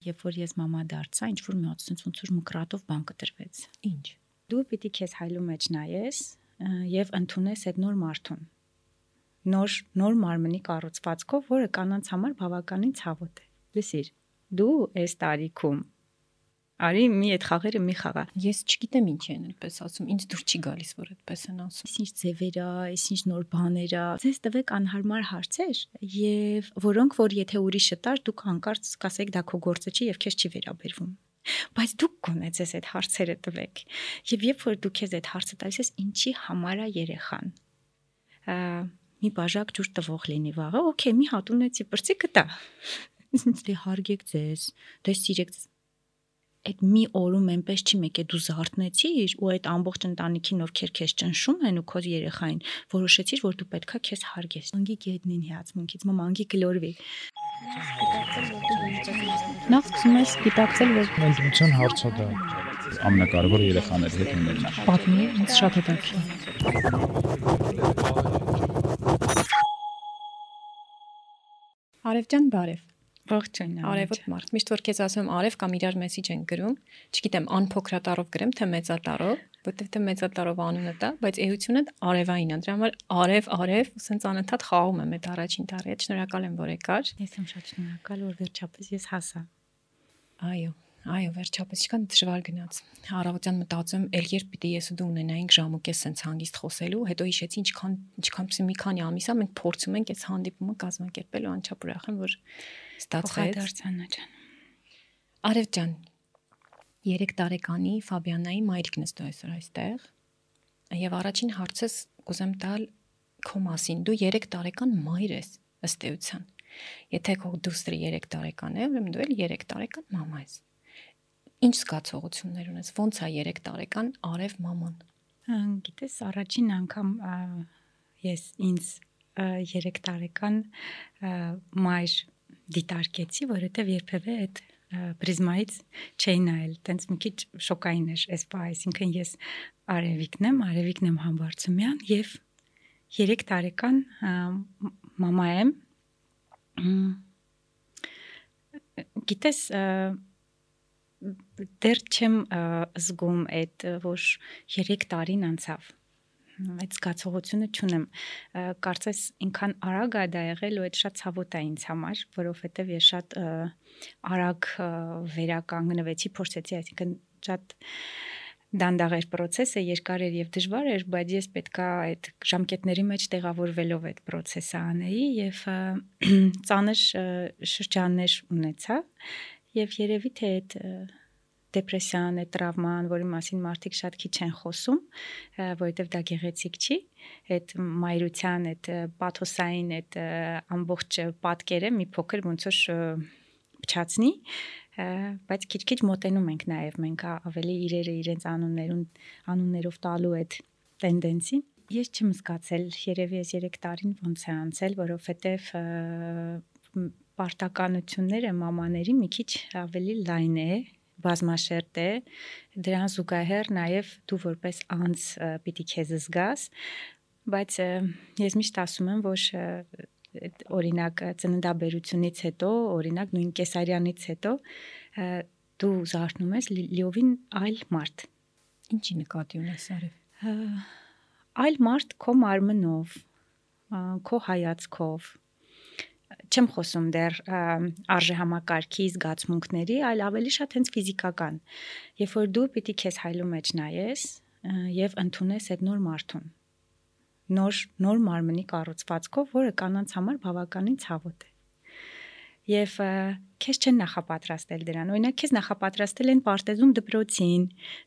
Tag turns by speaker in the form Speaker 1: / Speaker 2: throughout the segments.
Speaker 1: Երբ որ ես մամա դարձա, ինչ որ մի հատ sense ոնց որ մկրատով բան կտրվեց։
Speaker 2: Ինչ։
Speaker 1: Դու պիտի քեզ հայլու մեջ նայես եւ ընդունես այդ նոր մարդուն։ Նոր նոր մարմնի կառուցվածքով, որը կանանց համար բավականին ցավոտ է։ Լսիր, դու այս տարիքում Արի մի այդ խաղերը մի խաղա։
Speaker 2: Ես չգիտեմ ինչ են այդպես ասում, ինձ դուր չի գալիս, որ այդպես են ասում։
Speaker 1: Ինչ ձևեր է, ինչ նոր բաներ է։ Ձեզ տվեք անհարմար հարցեր եւ որոնք որ եթե ուրիշը տար, դուք հանկարծ կասեք դա քո գործը չի եւ քեզ չի վերաբերվում բայց դուք գոնե ձեզ այդ հարցերը տվեք եւ երբ որ դուք քեզ այդ հարցը տալիս ես ինչի համար է երեխան մի բաժակ ջուր տվող լինի վաղը օքեյ մի հատ ունեցի բրծի կտա դե հարգեք ձեզ դե սիրեք ձեզ այդ մի օրում այնպես չի մեկ է դու զարթնեցիր ու այդ ամբողջ ընտանիքին ովքեր քեզ ճնշում են ու քո երեխային որոշեցիր որ դու պետքա քեզ հարգես անգի գետնին հիացմունքից մամ անգի գլորվի
Speaker 2: Նախ սկսում ես դիտակցել որ
Speaker 3: ընտրության հարցը դա ամենակարևորը երեխաների հետ ունենալն է
Speaker 2: պատմի ինձ շատ հետաքրքիր Արևջան բարև
Speaker 1: Ողջույն։
Speaker 2: Արևոտ մարդ։ Միշտ որ քեզ ասում արև կամ իրար մեսիջ են գրում, չգիտեմ, անփոքրատարով գրեմ, թե մեծատարով, որտեվ թե մեծատարով անունը տա, բայց էությունը արևային է։ Դրա համար արև, արև, ասենց անընդհատ խաղում եմ այդ առաջին տարի։ Շնորհակալ եմ, որ եկար։
Speaker 1: Ես եմ շատ շնորհակալ, որ վերջապես ես հասա։
Speaker 2: Այո, Այո, վերջապես ինչքան դժվար գնաց։ Առավոտյան մտածում, ել երբ պիտի ես ու դու ունենայինք ժամուկես սենց հանգիստ խոսելու, հետո հիշեցի ինչքան ինչքան մի քանի ամիս է մենք փորձում ենք այս հանդիպումը կազմակերպել ու անչափ ուրախ եմ, որ ստացվեց։
Speaker 1: Դարձանա ջան։
Speaker 2: Արև ջան, 3 տարեկանի Ֆաբիանայի մայրիկն ես դու այսօր այստեղ։ Եվ առաջին հարցս կուզեմ տալ քո մասին։ Դու 3 տարեկան մայր ես ըստ էության։ Եթե քո դուստրի 3 տարեկան է, ուրեմն դու էլ 3 տարեկան մամա ես։ Ինչ զգացողություններ ունես։ Ոնց է 3 տարեկան Արև մաման։
Speaker 1: Գիտես, առաջին անգամ ես ինձ 3 տարեկան մայր դիտարկեցի, որովհետև երբևէ այդ պրիզմայից չէի նայել, տենց մի քիչ շոկային էր այս բա, այսինքն ես Արևիկն եմ, Արևիկն եմ Համբարձումյան եւ 3 տարեկան մամա եմ։ Գիտես, դեռ չեմ զգում այդ որ 3 տարին անցավ այդ զգացողությունը չունեմ կարծես ինքան արագ է դա եղել ու այդ շատ ցավոտ է ինձ համար որովհետև ես շատ արագ վերականգնվեցի փորձեցի այսինքն շատ դանդաղ էր process-ը, երկար էր եւ դժվար էր, բայց ես պետքա այդ ժամկետների մեջ տեղավորվելով այդ process-ը անեի եւ ծանր շրջաններ ունեցա եւ երևի թե այդ դեպրեսիան, այդ տրավման, որի մասին մարդիկ շատ քիչ են խոսում, որովհետև դա գեղեցիկ չի, այդ մայրության, այդ պաթոսային, այդ ամբողջ պատկերը մի փոքր ոնց որ փչացնի, բայց քիչ-քիչ մոտենում ենք նաև մենք ավելի իրերը իրենց անուններուն անուններով տալու այդ տենդենսին ես չեմ զգացել երևի ես 3 տարին ոնց է անցել որովհետև պարտականությունները մամաների մի քիչ ավելի լայն է բազմաշերտ է դրան զուգահեռ նաև դու որպես անձ պիտի քեզ զգաս բայց ես միշտ ասում եմ որ օրինակ ծննդաբերությունից հետո օրինակ նույն կեսարյանից հետո դու զարթնում ես լիովին այլ մարդ
Speaker 2: ինչի նկատի ունես արև?
Speaker 1: Այլ մարդ քո մարմնով քո հայացքով չեմ խոսում դեռ արժե համակարգի զգացմունքների, այլ ավելի շատ հենց ֆիզիկական։ Երբ որ դու պիտի քեզ հայլու մեջ նայես եւ ընդունես այդ նոր մարդուն։ Նոր նոր մարմնի կառուցվածքով, որը կանանց համար բավականին ցավոտ է։ Եվ քեզ չեն նախապատրաստել դրան։ Օրինակ քեզ նախապատրաստել են պարտեզում դպրոցին,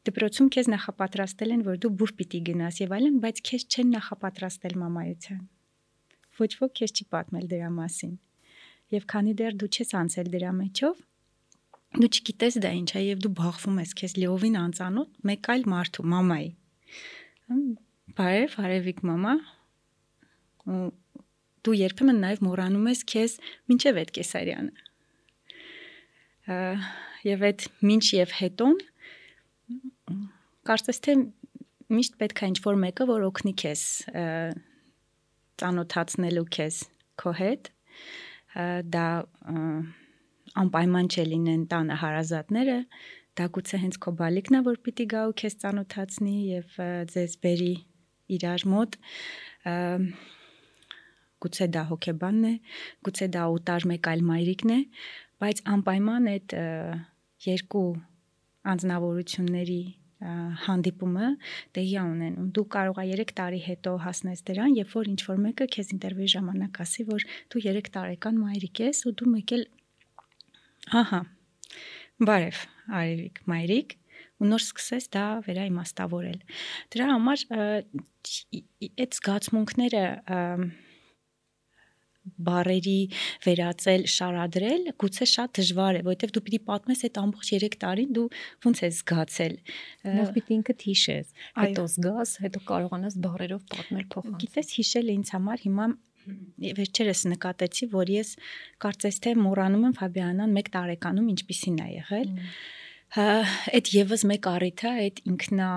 Speaker 1: դպրոցում քեզ նախապատրաստել են, որ դու բուր պիտի գնաս եւ այլն, բայց քեզ չեն նախապատրաստել մամայության ոչ ոք քեզ չի պատմել դրա մասին։ Եվ քանի դեռ դու չես անցել դրա մեջով, դու չգիտես դա ինչ է եւ դու բախվում ես քեզ լիովին անծանոթ մեկ այլ մարդու մամայի։ Բարև, Արևիկ մամա։ Ու դու երբեմն նաև մոռանում ես քեզ մինչև այդ կեսարյանը։ Եվ այդ մինչ եւ հետոն կարծես թե միշտ պետք է ինչ-որ մեկը, որ օգնի քեզ ծանոթացնելու քեզ քո հետ դա անպայման չէ լինեն տանը հարազատները, դա գուցե հենց քո բալիկն է, որ պիտի գա ու քեզ ծանոթացնի եւ ձեզ բերի իրար մոտ գուցե դա հոգեբանն է, գուցե դա ուտար մեկ այլ մայրիկն է, բայց անպայման այդ երկու անձնավորությունների հանդիպումը տեղի ունենում։ Դու կարող ես 3 տարի հետո հասնես դրան, երբ որ ինչ որ մեկը քեզ ինտերվյուի ժամանակ ասի, որ դու 3 տարեկան մայրիկ ես ու դու մեկ էլ ահա բարև արևիկ մայրիկ ու նոր սկսես դա վերաիմաստավորել։ Դրա համար այդ զգացմունքները բարերի վերածել, շարադրել, գուցե շատ դժվար է, որովհետև դու պիտի պատմես այդ ամբողջ 3 տարին դու ոնց ես զգացել։
Speaker 2: Նախ պիտի ինքդ հիշես, հետո զգաս, հետո կարողանաս բառերով պատմել փոխանցել։
Speaker 1: Գիտես, հիշելը ինձ համար հիմա վերջերս նկատեցի, որ ես կարծես թե մոռանում եմ Ֆաբիանան 1 տարեկանում ինչպիսին է եղել։ Այդ եւս մեկ առիթ է այդ ինքնա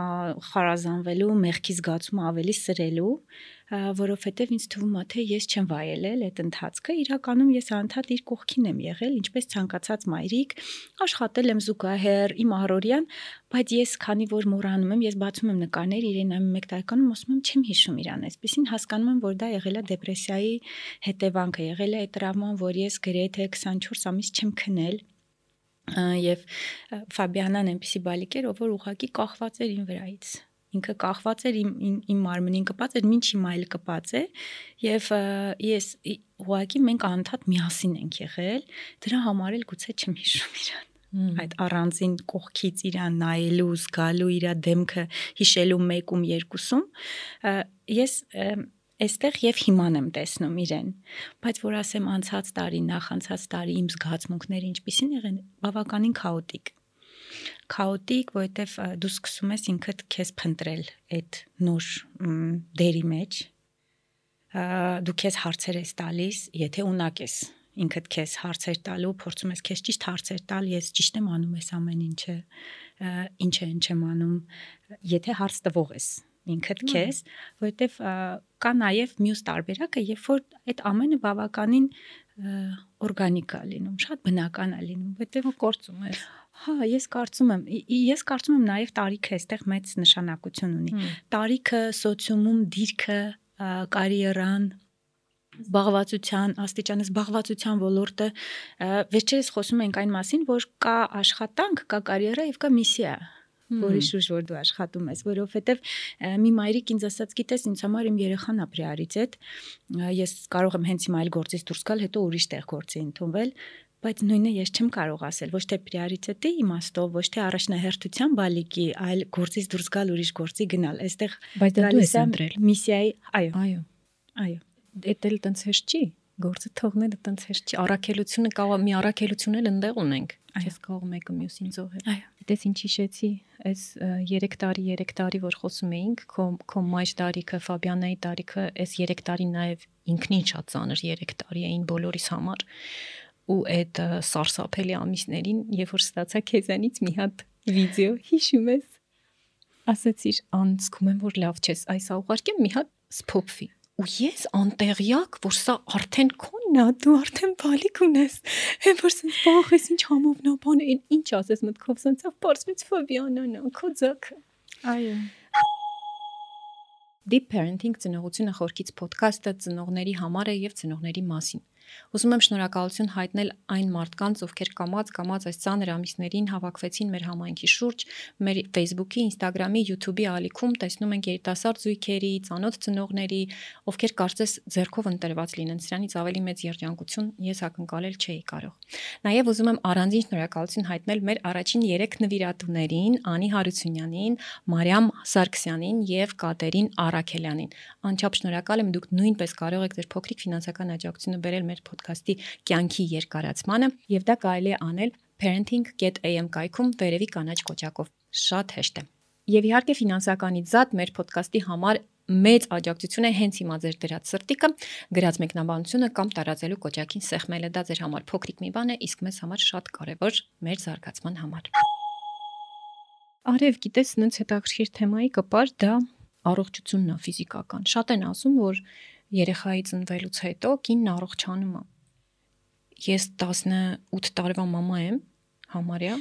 Speaker 1: խարազանվելու, մեղքի զգացումը ավելի սրելու, որովհետև ինձ թվում է թե ես չեմ վայելել այդ ընթացքը իրականում ես անդադ իր կողքին եմ եղել ինչպես ցանկացած մայրիկ աշխատել եմ զուգահեռ իմ առօրյան բայց ես քանի որ մոռանում եմ ես բացում եմ նկարներ իրեն եմ 1 տարեկանում ասում եմ չեմ հիշում իրան այսպեսին հասկանում եմ որ դա եղել է դեպրեսիայի հետևանքը եղել է այդ տրավման որ ես գրեթե 24 ամիս չեմ քնել եւ Ֆաբիանան այնպեսի բալիկ էր ով որ ուղակի կախված էր ին վրայից ինքը կախված էր իմ իմ, մարմնին կպած էր, ինչ իմ այլ կպած է եւ ես ուղղակի մենք անդադ միասին ենք եղել, դրա համար էլ գուցե չեմ հիշում իրան այդ առանձին կողքից իրան նայելու, զգալու իր դեմքը հիշելու մեկում երկուսում ես այստեղ եւ հիման եմ տեսնում իրեն բայց որ ասեմ անցած տարի նախ անցած տարի իմ զգացմունքները ինչպիսին եղեն բավականին քաոտիկ քաոտիկ, որովհետև դու սկսում ես ինքդ քեզ փնտրել այդ նոր դերի մեջ։ Դու քեզ հարցեր ես տալիս, եթե ունակ ես ինքդ քեզ հարցեր տալու, փորձում ես քեզ ճիշտ հարցեր տալ, ես ճիշտ եմ անում ես ամեն ինչը, ինչ է ինչ եմ անում, եթե հարց տվող ես ինքդ քեզ, որովհետև կա նաև մյուս տարբերակը, երբ որ այդ ամենը բավականին օրգանիկ է լինում, շատ բնական է լինում, որովհետև կորցում ես։ Հա, ես կարծում եմ, ես կարծում եմ նաև տարիքը այստեղ մեծ նշանակություն ունի։ Տարիքը, սոցիումում դիրքը, կարիերան, զբաղվածության, աստիճանը զբաղվածության ոլորտը վերջերս խոսում ենք այն մասին, որ կա աշխատանք, կա կարիերա եւ կա միսիա որի շուրջ որ դու աշխատում ես, որովհետև մի մայրիկ ինձ ասաց, գիտես, ինձ համար իմ երեխան ապրիարից է, ես կարող եմ հենց իմ այլ գործից դուրս գալ, հետո ուրիշ տեղ գործի ընդունվել, բայց նույնը ես չեմ կարող ասել ոչ թե պրիորիտետի իմաստով ոչ թե առաջնահերթության բալիկի այլ գործից դուրս գալ ուրիշ գործի գնալ այստեղ
Speaker 2: բայց դա դու ես ընտրել
Speaker 1: միսիայի այո
Speaker 2: այո
Speaker 1: այո
Speaker 2: դա էլ տենց հեշտ չի գործը թողնելը տենց հեշտ չի առաքելությունը կարող մի առաքելություն էլ ընդեղ ունենք չես կարող մեկը մյուսին զոհել
Speaker 1: այո
Speaker 2: դες ինչ հիշեցի այս 3 տարի 3 տարի որ խոսում էինք քո քո մայր տարիքը Ֆաբիանայի տարիքը այս 3 տարի նաև ինքնին շատ ծանր 3 տարի էին բոլորիս համար ու այդ սարսափելի ամիսներին, երբ որ ստացա քեզանից մի հատ վիդեո, հիշում ես, ասացիր, անցքում եմ, որ լավ չես, այս ուղարկեմ մի հատ սփոփվի։ Ու ես անտեղյակ, որ սա արդեն քոնն է, դու արդեն բալիկ ունես։ Հեն որ sense բախես ինչ համովնա բան, ինչ ասես մտքով sense ապարսվեց Ֆաբիանան, քո ձակը։
Speaker 1: Այո։
Speaker 2: Deep Parenting ծնողությունը խորքից ոդքասթը ծնողների համար է եւ ծնողների մասին։ Ուզում եմ շնորհակալություն հայտնել այն մարդկանց, ովքեր կամած կամած այս ցաներ ամիսներին հավաքվեցին մեր համայնքի շուրջ, մեր Facebook-ի, Instagram-ի, YouTube-ի ալիքում տեսնում ենք երիտասարդ զույգերի, ծանոթ ծնողների, ովքեր կարծես ձերքով ընտրված լինեն, սրանից ավելի մեծ երջանկություն ես ակնկալել չէի կարող։ Նաև ուզում եմ առանձին շնորհակալություն հայտնել մեր առաջին 3 նվիրատուներին՝ Անի Հարությունյանին, Մարիամ Սարգսյանին եւ Կատերին Արաքելյանին։ Անչափ շնորհակալ եմ, դուք նույնպես կարող եք ձեր փոքրիկ ֆինանսական աջակցությունը բերել մեր ոդքասթի կյանքի երկարացմանը եւ դա կարելի է անել parenting.am կայքում վերևի կանաչ կոճակով։ Շատ հեշտ է։ Եվ իհարկե ֆինանսականից զատ մեր ոդքասթի համար մեծ աջակցություն է հենց հիմա ձեր դրած սրտիկը, գրած մեկնաբանությունը կամ տարածելու կոճակին սեղմելը դա ձեր համար փոքրիկ մի բան է, իսկ մեզ համար շատ կարևոր մեր զարգացման համար։ Արև, գիտես, նենց հետաքրքիր թեմայի կապար դա առողջությունն է ֆիզիկական։ Շատ են ասում, որ երեխայի ծնվելուց հետո կինն առողջանում է։ ես 18 տարվա մամա եմ համարյա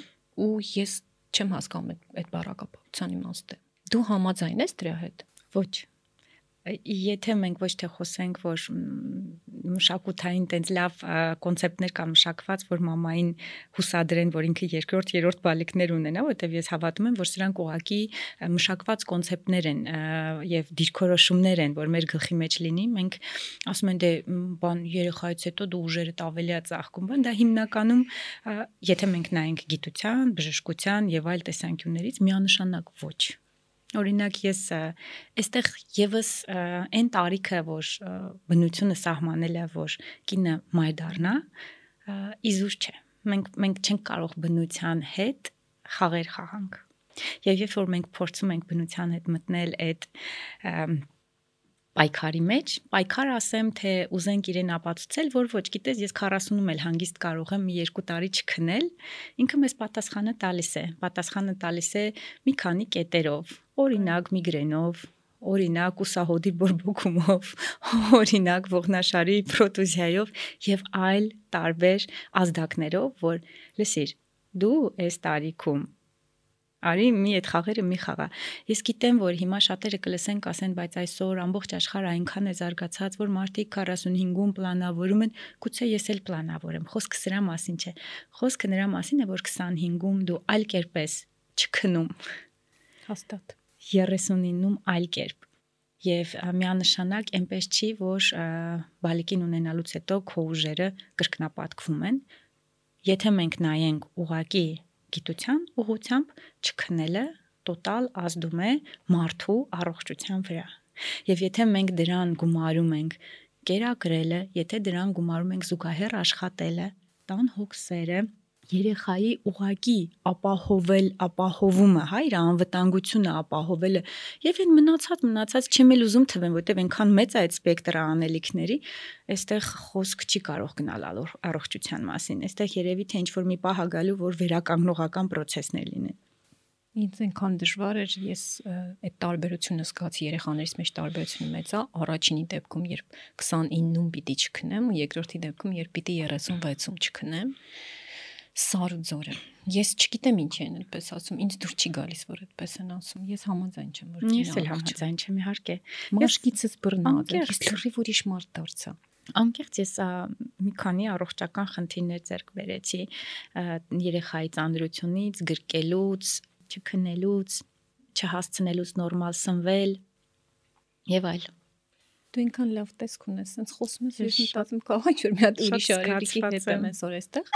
Speaker 2: ու ես չեմ հասկանում այդ այդ բառակապակցության իմաստը։ Դու համաձայն ես դրա հետ։
Speaker 1: Ոչ եթե մենք ոչ թե խոսենք, որ մշակութային տենց լավ կոնցեպտներ կա մշակված, որ մամային հուսադրեն, որ ինքը երկրորդ, երրորդ բալիկներ ունենա, որտեվ ես հավատում եմ, որ սրանք ուղակի մշակված կոնցեպտներ են եւ դիրքորոշումներ են, որ մեր գլխի մեջ լինի, մենք ասում են դե բան երեխայից հետո դու ուժերդ ավելի է ծաղկում, բան դա հիմնականում եթե մենք նայենք գիտության, բժշկության եւ այլ տեսանկյուններից միանշանակ ոչ Օրինակ ես այստեղ եւս այն տարիքը, որ բնությունը սահմանել է, որ կինը մայր դառնա, իզուր չէ։ Մենք մենք չենք կարող բնության հետ խաղեր խաղանք։ Եվ երբ որ մենք փորձում ենք բնության հետ մտնել այդ պայքարի մեջ, պայքար ասեմ, թե ուզենք իրեն ապացուցել, որ ոչ, գիտես, ես 40-ում էլ հանգիստ կարող եմ մի երկու տարի չքնել, ինքը մեզ պատասխանը տալիս է, պատասխանը տալիս է մի քանի կետերով, օրինակ միգրենով, օրինակ ուսահոդի բորբոքումով, օրինակ ողնաշարի պրոտուզիայով եւ այլ տարբեր ազդակներով, որ լսիր, դու այս տարիքում Արի մի այդ խաղերը մի խաղա։ Ես գիտեմ, որ հիմա շատերը կլսեն, կասեն, բայց այսօր ամբողջ աշխարհը այնքան է զարգացած, որ մարդիկ 45-ում պլանավորում են, գուցե ես էլ պլանավորեմ։ Խոսքը սրա մասին չէ։ Խոսքը նրա մասին է, որ 25-ում դու այլ կերպ ես չքնում։
Speaker 2: Հաստատ։
Speaker 1: 39-ում այլ կերպ եւ միանշանակ այնպես չի, որ բալիկին ունենալուց հետո քո ուժերը կրկնապատկվում են։ Եթե մենք նայենք ուղակի գիտության ուղությամբ չքնելը տոտալ ազդում է մարդու առողջության վրա։ Եվ եթե մենք դրան գումարում ենք կերակրելը, եթե դրան գումարում ենք զուգահեռ աշխատելը, տան հոգսերը, երեխայի ուղակի ապահովել ապահովումը, հա, իր անվտանգությունը ապահովելը եւ այն մնացած մնացած չեմ էլ ուզում թվեմ, որտեվ այնքան մեծ է այդ սպեկտրը անելիքների, այստեղ խոսք չի կարող գնալ առողջության մասին։ Այստեղ երևի թե ինչ որ մի պահ գալու, որ վերականգնողական process-ներ լինեն։
Speaker 2: Ինձ այնքան դժվար էր ես այդ տարբերությունը զգացի երեխաներից մեջ տարբերությունը մեծ է առաջինի դեպքում երբ 29-ում պիտի չքնեմ ու երկրորդի դեպքում երբ պիտի 36-ում չքնեմ սարու ձորը։ Ես չգիտեմ ինչ են այդպես ասում, ինձ դուր չի գալիս, որ այդպես են ասում։ Ես համաձայն չեմ, որ
Speaker 1: կինը։ Ես էլ համաձայն չեմ, իհարկե։
Speaker 2: Մաշկիցս բռնած ես լրիվ ուրիշ մարդ դարձա։
Speaker 1: Անկեղծ ես մի քանի առողջական խնդիրներ ձեռք բերեցի երեխայի ծանրությունից, գրկելուց, չքնելուց, չհասցնելուց նորմալ սնվել եւ այլ
Speaker 2: դու ինքան լավ տեսք ունես, sense խոսում ես, ես մտածում կա, ինչ որ մի հատ ուրիշ արելիքի հետ եմ այսօր այստեղ։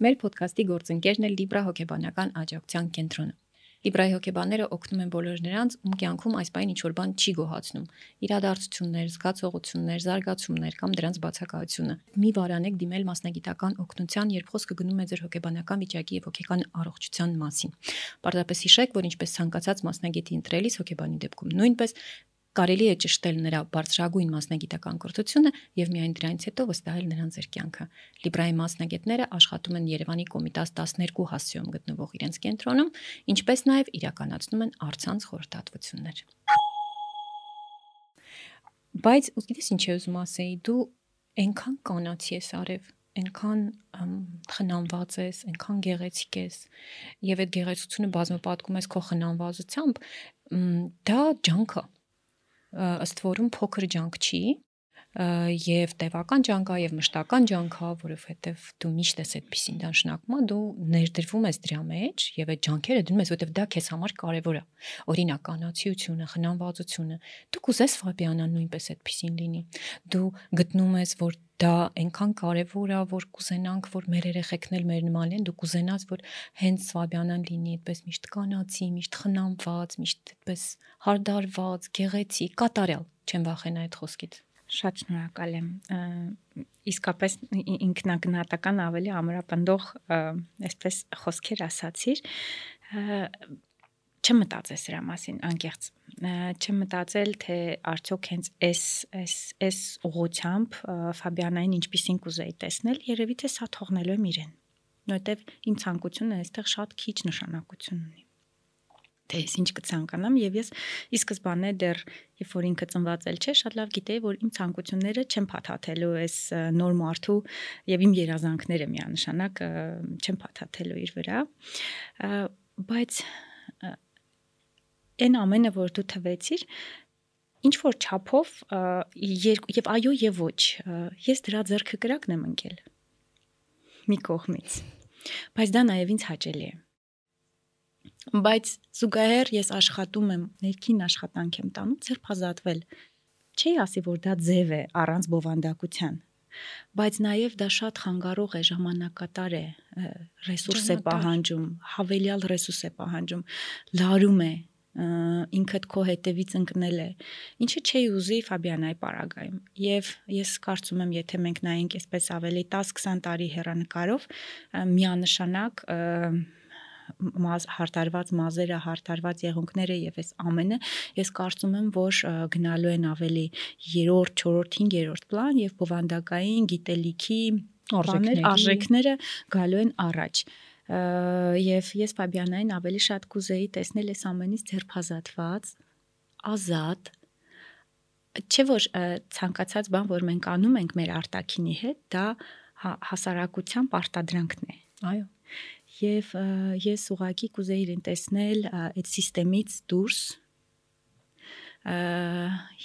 Speaker 2: Մեր ոդքասթի գործընկերն է Libra հոգեբանական աջակցության կենտրոնը։ Լիբրայի հոգեբանները օգնում են բոլոր նրանց, ում կյանքում այս բան ինչ որ բան չի գոհացնում։ Իրադարձություններ, զգացողություններ, զարգացումներ կամ դրանց բացակայությունը։ Մի վարանեք դիմել մասնագիտական օգնության, երբ խոսքը գնում է ձեր հոգեբանական վիճակի եւ հոգեկան առողջության մասին։ Պարզապես հիշեք, որ ինչպես ցանկացած մասնագետի ընտրելիս հոգեբանի դեպքում նույնպես կարելի է ճշտել նրա բարձրագույն մասնագիտական կրթությունը եւ միայն դրանից հետո վստահել նրան ձեր կյանքը։ Լիբրայի մասնագետները աշխատում են Երևանի Կոմիտաս 12 հասցեում գտնվող իրենց կենտրոնում, ինչպես նաեւ իրականացնում են արցանց խորհրդատվություններ։ Բայց ուզգիտես ինչ է ուզում ասեի, դու այնքան կանացի ես արև, այնքան խնամված ես, այնքան գեղեցիկ ես եւ այդ գեղեցությունը բազմապատկում ես քո խնամվածությամբ, դա ջանք է ըստ որում փոքր ջանք չի եւ տևական ջանքա եւ մշտական ջանքա, որովհետեւ դու միշտ ես այդպեսին դաշնակում, դու ներդրվում ես դրա մեջ եւ այդ ջանքերը դնում ես, որովհետեւ դա քեզ համար կարեւոր է։ Օրինակ, կանացիությունը, խնամվածությունը։ Դու կուզես Ֆաբիանան նույնպես այդպեսին լինի։ Դու գտնում ես, որ դա այնքան կարևոր է, որ կուզենանք, որ մեր երեխեքն էլ մեր նման են, դու կուզենաս, որ հենց Ֆաբիանան լինի այդպես միշտ կանացի, միշտ խնամված, միշտ այդպես հարդարված, գեղեցիկ, կատարյալ։ Չեմ վախենա այդ խոսքից։
Speaker 1: Շատ շնորհակալ եմ։ Իսկապես ինքնագնահատական ավելի ամրապնդող այսպես խոսքեր ասացիր չմտածես սրա մասին անկեղծ չմտածել թե արդյոք հենց այս այս այս ուղությամբ Ֆաբիանային ինչպեսին կուզեի տեսնել երևի թե սա թողնելու եմ իրեն որովհետև իմ ցանկությունը այստեղ շատ քիչ նշանակություն ունի թե ես ինչ կցանկանամ եւ ես ի սկզբանե դեռ երբ որ ինքը ծնված էլ չէ, շատ լավ գիտեի, որ իմ ցանկությունները չեն փաթաթելու այս նոր մարդու եւ իմ երազանքները միանշանակ չեն փաթաթելու իր վրա։ Բայց այն ամենը, որ դու թվեցիր, ինչ որ չափով եւ այո եւ ոչ, ես դրա ձեռքը կրակն եմ ընկել մի կողմից։ Բայց դա նաև ինձ հաճելի է բայց զուգահեռ ես աշխատում եմ, ներքին աշխատանք եմ տանում ձերբազատվել։ Չի ասի, որ դա ձև է առանց բովանդակության, բայց նաև դա շատ խանգարող է, ժամանակատար է, ռեսուրս է պահանջում, հավելյալ ռեսուրս է պահանջում, լարում է, ինքդ քո հետևից ընկնել է ինչը չի ուզի Ֆաբիանայի պարագայում եւ ես կարծում եմ եթե մենք նայենք այսպես ավելի 10-20 տարի հեռանկարով միանշանակ մազ հարթարված մազերը, հարթարված եղունգները եւ այս ամենը ես կարծում եմ, որ գնալու են ավելի 3-րդ, 4-րդ, 5-րդ պլան եւ բովանդակային գիտելիքի արժեքները արժեքները գալու են առաջ եւ ես Ֆաբիանային ավելի շատ կուզեի տեսնել այս ամենից ձերբազատված, ազատ չէ որ ցանկացած բան, որ մենք անում ենք մեր արտակինի հետ, դա հա, հասարակության պարտադրանքն է։ Այո եւ ես ուղակի կուզեի իրեն տեսնել այդ համակարգից դուրս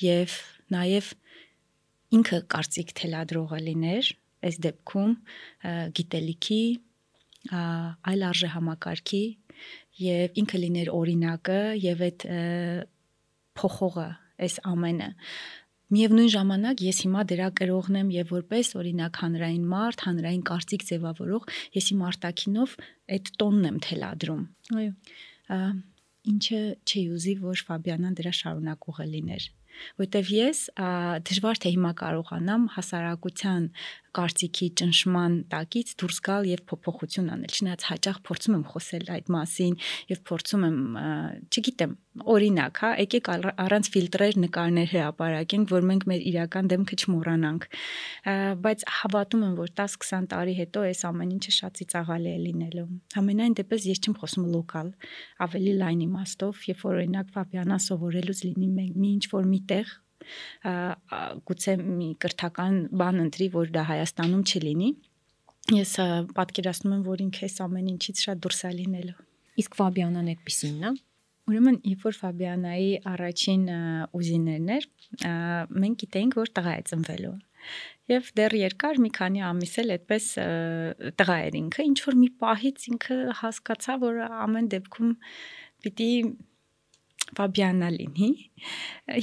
Speaker 1: եւ նաեւ ինքը կարծիք թելադրողը լիներ այս դեպքում գիտելիքի այլ արժե համակարգի եւ ինքը լիներ օրինակը եւ այդ փոխողը այս ամենը Միևնույն ժամանակ ես հիմա դրա կրողն եմ եւ որպես օրինակ հանրային մարդ, հանրային կարծիք ձևավորող, ես իմ արտակինով այդ տոնն եմ թելադրում։ Այո։ Ինչը չի ուզի, որ Ֆաբիանան դրա շարունակողը լիներ որտեվ ես դժվար թե հիմա կարողանամ հասարակության կարծիքի ճնշման տակից դուրս գալ եւ փոփոխություն անել։ Չնայած հաճախ փորձում եմ խոսել այդ մասին եւ փորձում եմ, չգիտեմ, օրինակ, հա, եկեք առանց ֆիլտրեր նկարներ հրապարակենք, որ մենք մեր իրական դեմքը չմոռանանք։ Բայց հավատում եմ, որ 10-20 տարի հետո այս ամեն ինչը շատ ծիծաղալի է լինելու։ Համենայն դեպս ես չեմ խոսում լոկալ, ավելի լայն իմաստով, երբ որ օրինակ Ֆաբիանա սովորելուց լինի մի ինչ որ մի տեղ գուցե մի կրթական բան ընտրի, որ դա Հայաստանում չլինի։ Ես պատկերացնում եմ, որ ինքը այս ամեն ինչից շատ դուրս է լինելու։
Speaker 2: Իսկ Ֆաբիանան այդպեսինն է։
Speaker 1: Ուրեմն, երբ որ Ֆաբիանայի առաջին ուզիներն էր, մենք գիտեինք, որ տղա է ծնվելու։ Եվ դեռ երկար մի քանի ամիս էլ այդպես տղա էր ինքը, ինչ որ մի պահից ինքը հասկացա, որ ամեն դեպքում պիտի Ֆաբիանա լինի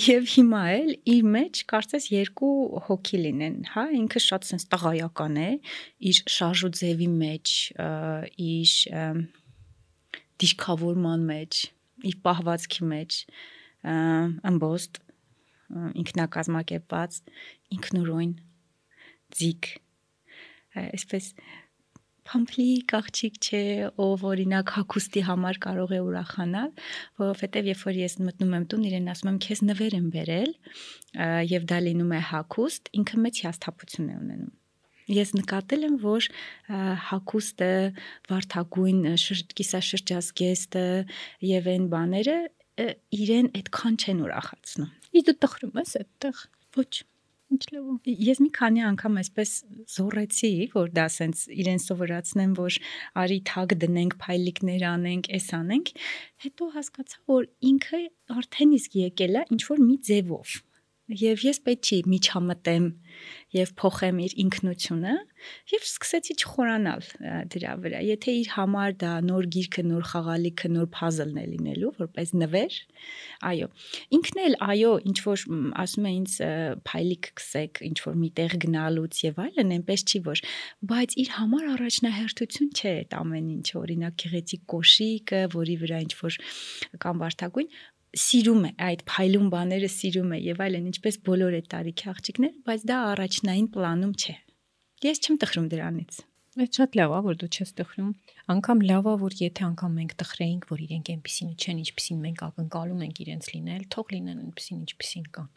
Speaker 1: եւ հիմա էլ իր մեջ կարծես երկու հոգի լինեն, հա, ինքը շատ sense տղայական է, իր շարժու ձևի մեջ, իր դիշկավորման մեջ, իր պահվածքի մեջ, ըմբոստ ինքնակազմակերպած, ինքնուրույն, ձիգ այսպես փամփլիկ աղջիկ չէ, ով օրինակ հակոստի համար կարող է ուրախանալ, որովհետև երբ որ ես մտնում եմ տուն, իրեն ասում եմ, քեզ նվեր եմ բերել, եւ դա լինում է հակոստ, ինքը մեծ հիասթափություն է ունենում ես նկատել եմ, որ հակոստը, վարթագույն կիսաշրջազգեստը եւ այն բաները իրեն այդքան չեն ուրախացնում։
Speaker 2: Իսկ դու տխրում ես այդտեղ։
Speaker 1: Ոչ Ինչ լավ։ Ես մի քանի անգամ այսպես զորեցի, որ դա սենց իրեն սովորացնեմ, որ արի թագ դնենք, փայլիկներ անենք, էս անենք, հետո հասկացա, որ ինքը արդեն իսկ եկել է ինչ որ մի ձևով եւ ես պետք չի միջամտեմ եւ փոխեմ իր ինքնությունը եւ սկսեցի չխորանալ դրա վրա եթե իր համար դա նոր գիրքը նոր խաղալիքը նոր puzzle-ն է լինելու որպես նվեր այո ինքն էլ այո ինչ որ ասում է ինձ փայլիկ կսեք ինչ որ միտեղ գնալուց եւ այլն այնպես չի որ բայց իր համար առաջնահերթություն չէ այդ ամեն ինչը օրինակ գեղեցիկ կոշիկը որի վրա ինչ որ կամ վարդագույն սիրում է այդ փայլուն բաները սիրում է եւ այլն ինչպես բոլոր այդ տարիքի աղջիկները, բայց դա առաջնային պլանում չէ։ Ես չեմ տխրում դրանից։
Speaker 2: Այդ շատ լավ է, որ դու չես տխրում։ Անկամ լավա, որ եթե անգամ մենք տխրեինք, որ իրենք այնպեսին չեն, ինչպեսին մենք ակնկալում ենք իրենց լինել, թող լինեն այնպեսին, ինչպեսին կան։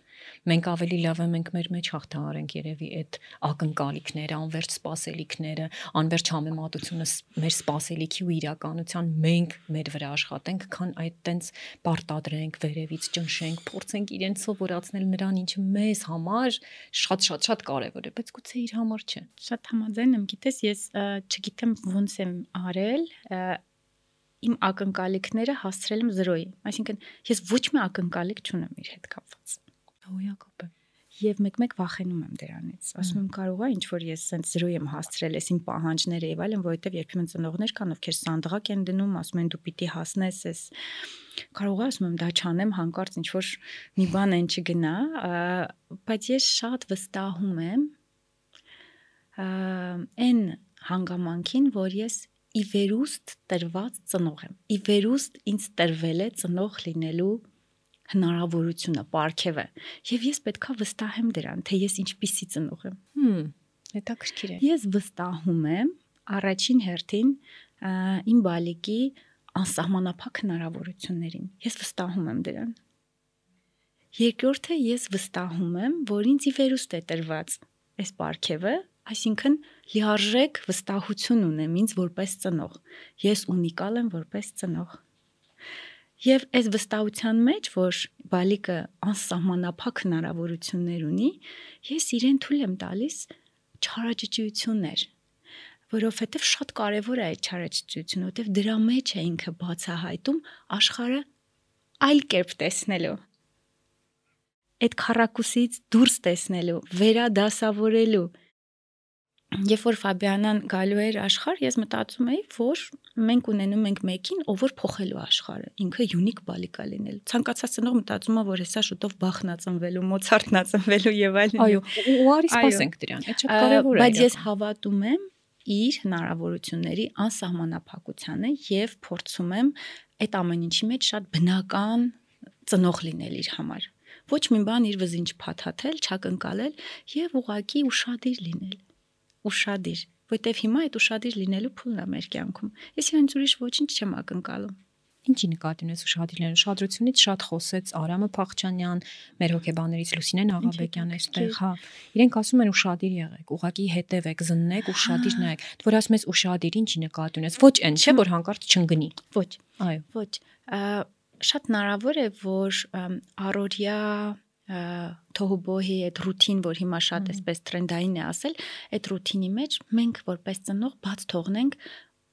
Speaker 2: Մենք ավելի լավ է մենք մեր մեջ հաղթահարենք երևի այդ ակնկալիքները, անverջ սпасելիքները, անverջ համեմատությունը մեր սпасելիքի ու իրականության մենք մեր վրա աշխատենք, քան այդ տենց պարտադրենք, վերևից ճնշենք, փորձենք իրեն սովորացնել նրան, ինչը մեզ համար շատ-շատ-շատ կարևոր է, բայց գուցե իր համար չէ։
Speaker 1: Շատ համաձայն եմ, գիտես, ես չգիտեմ ոնց եմ արել, իմ ակնկալիքները հասցրել եմ 0-ի։ Այսինքն ես ոչ մի ակնկալիք չունեմ իր հետ կապված։
Speaker 2: Հոյակապ է
Speaker 1: եւ մեկ-մեկ վախենում եմ դրանից։ Ասում եմ կարող է ինչ որ ես սենց 0 եմ հասցրել, ես իմ պահանջները եւ այլն, որովհետեւ երբեմն ծնողներ կան, ովքեր սանդղակ են դնում, ասում են դու պիտի հասնես ես։ Կարող է ասում եմ դա չանեմ, հանկարծ ինչ որ մի բան են չգնա, բայց ես շատ վստահում եմ այն հանգամանքին, որ ես ի վերուստ տրված ծնող եմ։ Ի վերուստ ինձ տրվել է ծնող լինելու հնարավորությունը, ապարքևը։ Եվ ես պետքա վստահեմ դրան, թե ես ինչպիսի ծնող եմ։
Speaker 2: Հմ, հետաքրքիր է։
Speaker 1: Ես վստահում եմ առաջին հերթին իմ բալիկի անսահմանափակ հնարավորություններին։ Ես վստահում եմ դրան։ Երկրորդը ես վստահում եմ, որ ինձ ի վերուստ է տրված այս ապարքևը Այսինքն լիարժեք վստահություն ունեմ ինձ որպես ծնող։ Ես ունիկալ եմ որպես ծնող։ Եվ այս վստահության մեջ, որ բալիկը անսահմանափակ հնարավորություններ ունի, ես իրեն թույլ եմ տալիս չարաճճիություններ, որովհետև շատ կարևոր է այդ չարաճճիությունը, որովհետև դրա մեջ է ինքը բացահայտում աշխարհը այլ կերպ տեսնելու այդ քարակուսից դուրս տեսնելու, վերադասավորելու Երբ որ Ֆաբիանան գալու էր աշխարհ, ես մտածում էի, որ մենք ունենում ենք մեկին, ով որ փոխելու աշխարհը։ Ինքը յունիկ բալիկա լինել։ Ցանկացած ծնող մտածում է, որ հեսա շուտով Բախն ա ծնվելու, Մոցարտն ա ծնվելու եւ այլն։
Speaker 2: Այո, ու արի սպասենք դրան։ Այդ շատ կարեւոր է։
Speaker 1: Բայց ես հավատում եմ իր հնարավորությունների անսահմանափակությանը եւ փորձում եմ այդ ամեն ինչի մեջ շատ բնական ծնող լինել իր համար ոչ մի բան իր վզին չփաթաթել, չակնկալել եւ ուղակի ուշադիր լինել ուշադիր, որտեվ հիմա այդ ուշադիր լինելու փուլն է մեր կյանքում։ Ես իրենց ուրիշ ոչինչ չեմ ակնկալում։
Speaker 2: Ինչի նկատի ունես ուշադիր լինելու շադրությունից շատ խոսեց Արամը Փախչանյան, մեր հոկեբաներից Լուսինեն Աղաբեկյան այստեղ, հա։ Իրենք ասում են ուշադիր եղեք, ուղակի հետևեք, զննեք, ուշադիր նայեք։ Դու որ ասում ես ուշադիր, ինչի նկատի ունես։ Ոչ այն, չէ՞ որ հանկարծ չընկնի։
Speaker 1: Ոչ։
Speaker 2: Այո։
Speaker 1: Ոչ։ Շատ հնարավոր է, որ առօրյա թոհուբոհի այդ ռուտին, որ հիմա շատ էսպես տրենդային է ասել, այդ ռուտինի մեջ մենք որպես ծնող բաց թողնենք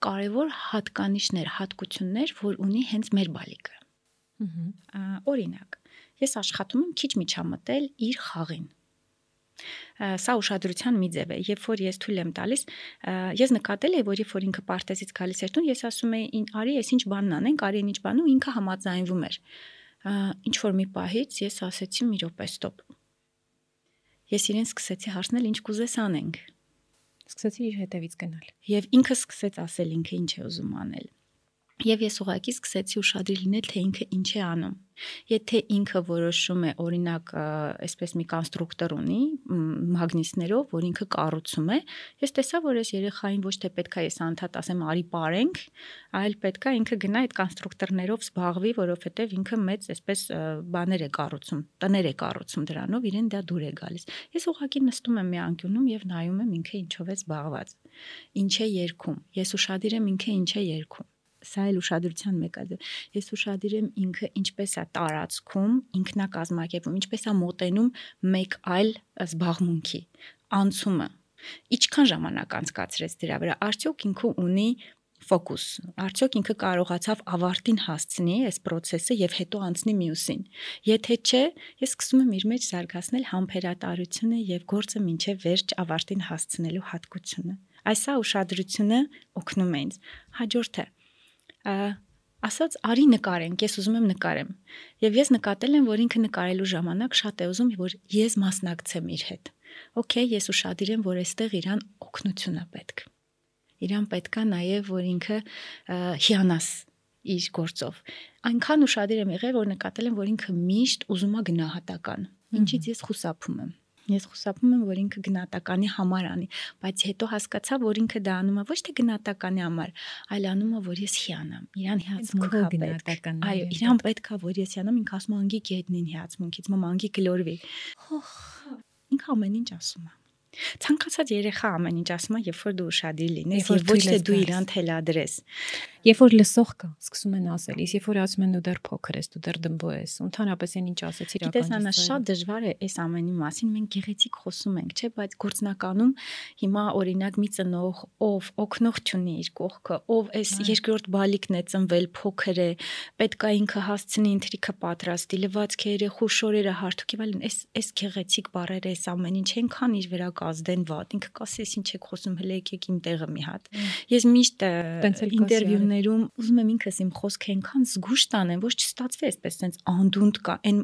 Speaker 1: կարևոր հատկանիշներ, հատկություններ, որ ունի հենց մեր բալիկը։ Օրինակ, ես աշխատում եմ քիչ միջամտել իր խաղին սա ուշադրության մի ձև է երբ որ ես թույլ եմ տալիս ես նկատել եմ որ երբ որ ինքը պարտեզից գալիս էր տուն ես ասում եի արի ես ինչ բանն անենք արի ինչ բան ու ինքը համաձայնվում էր ինչ որ մի պահից ես ասեցի մի րոպե ստոպ։ Ես իրեն սկսեցի հարցնել ինչ կուզես անենք։
Speaker 2: Սկսեցի իր հետևից գնալ։
Speaker 1: Եվ ինքը սկսեց ասել ինքը ինչ է ուզում անել։ Եվ ես ուղղակի սկսեցի ուշադրի լինել, թե ինքը ինչ է անում։ Եթե ինքը որոշում է, օրինակ, այսպես մի կոնստրուկտոր ունի մագնիսներով, որ ինքը կառուցում է, ես տեսա, որ այս երեխային ոչ թե պետքա ես անդադ ասեմ արի ապարենք, այլ պետքա ինքը գնա այդ կոնստրուկտորներով զբաղվի, որովհետև ինքը մեծ այսպես բաներ է կառուցում, տներ է կառուցում դրանով, իրեն դա դուր է գալիս։ Ես ուղղակի նստում եմ մի անկյունում եւ նայում եմ ինքը ինչով է զբաղված։ Ինչ է երգում։ Ես ուշադիր եմ ինքը ինչ է երգում սա էլ ուշադրության մեկ է։ Ես ուշադիր եմ ինքը ինչպես է տարածքում, ինքնակազմակերպում, ինչպես է մոտենում մեկ այլ զբաղմունքի, անցումը։ Ինչքան ժամանակ անցկացրեց դրա վրա, արդյոք ինքը ունի ֆոկուս։ Արդյոք ինքը կարողացավ ավարտին հասցնի այս process-ը եւ հետո անցնի մյուսին։ Եթե չէ, ես սկսում եմ իր մեջ զարգացնել համբերատարությունը եւ գործը մինչեւ վերջ ավարտին հասցնելու հատկությունը։ Այսա ուշադրությունը օգնում է ինձ։ Հաջորդը ասաց արի նկարենք, ես ուզում եմ նկարեմ։ Եվ ես նկատել եմ, որ ինքը նկարելու ժամանակ շատ է ուզում, որ ես մասնակցեմ իր հետ։ Okay, ես ուշադիր եմ, որ այստեղ իրան օգնություն է պետք։ Իրան պետքա նաև, որ ինքը հիանաս իր գործով։ Այնքան ուշադիր եմ եղել, որ նկատել եմ, որ ինքը միշտ ուզում է գնահատական։ Ինչից ես խուսափում եմ։ Ես խուսափում եմ, որ ինքը գնահատականի համար անի, բայց հետո հասկացա, որ ինքը դա անում է ոչ թե գնահատականի համար, այլ անում է, որ ես հիանամ։ Իրան հիացմունքա պետք։ Այո, իրան պետքա, որ ես հիանամ, ինքը ասում անգի գետնին հիացմունքից, մամ անգի գլորվի։ Ինքը ամեն ինչ ասում է։ Ցանկացած երեխա ամեն ինչ ասում է, երբ որ դու ուշադիր լինես, եւ ոչ թե դու իրան թելադրես։
Speaker 2: Երբ որ լսող կա, սկսում են ասել, իսկ երբ որ ասում են դու դեռ փոքր ես, դու դեռ դմբո ես, ընդհանրապես այն ինչ ասեցի իրական։
Speaker 1: Գիտես, Անա, շատ դժվար է այս ամենի մասին մենք գեղեցիկ խոսում ենք, չէ, բայց գործնականում հիմա օրինակ մի ծնող, ով օկնող չունի իր կողքը, ով այս երկրորդ բալիկն է ծնվել, փոքր է, պետք է ինքը հասցնի ինտրիքը պատրաստի, լվացք է երեխու շորերը հարթուկ եւ այլն, այս այս գեղեցիկ բառերը, այս ամեն ինչ այնքան իր վրա կազդեն վատ, ինքը կասի, ինչ եք խոսում, հələ եկեք իմ տեղը մի հատ։ Ես միշտ ինտերվյու ընկերություններում ուզում եմ ինքս իմ խոսքը այնքան զգուշ տանեմ, ոչ չստացվի այսպես sense անդունդ կա։ Այն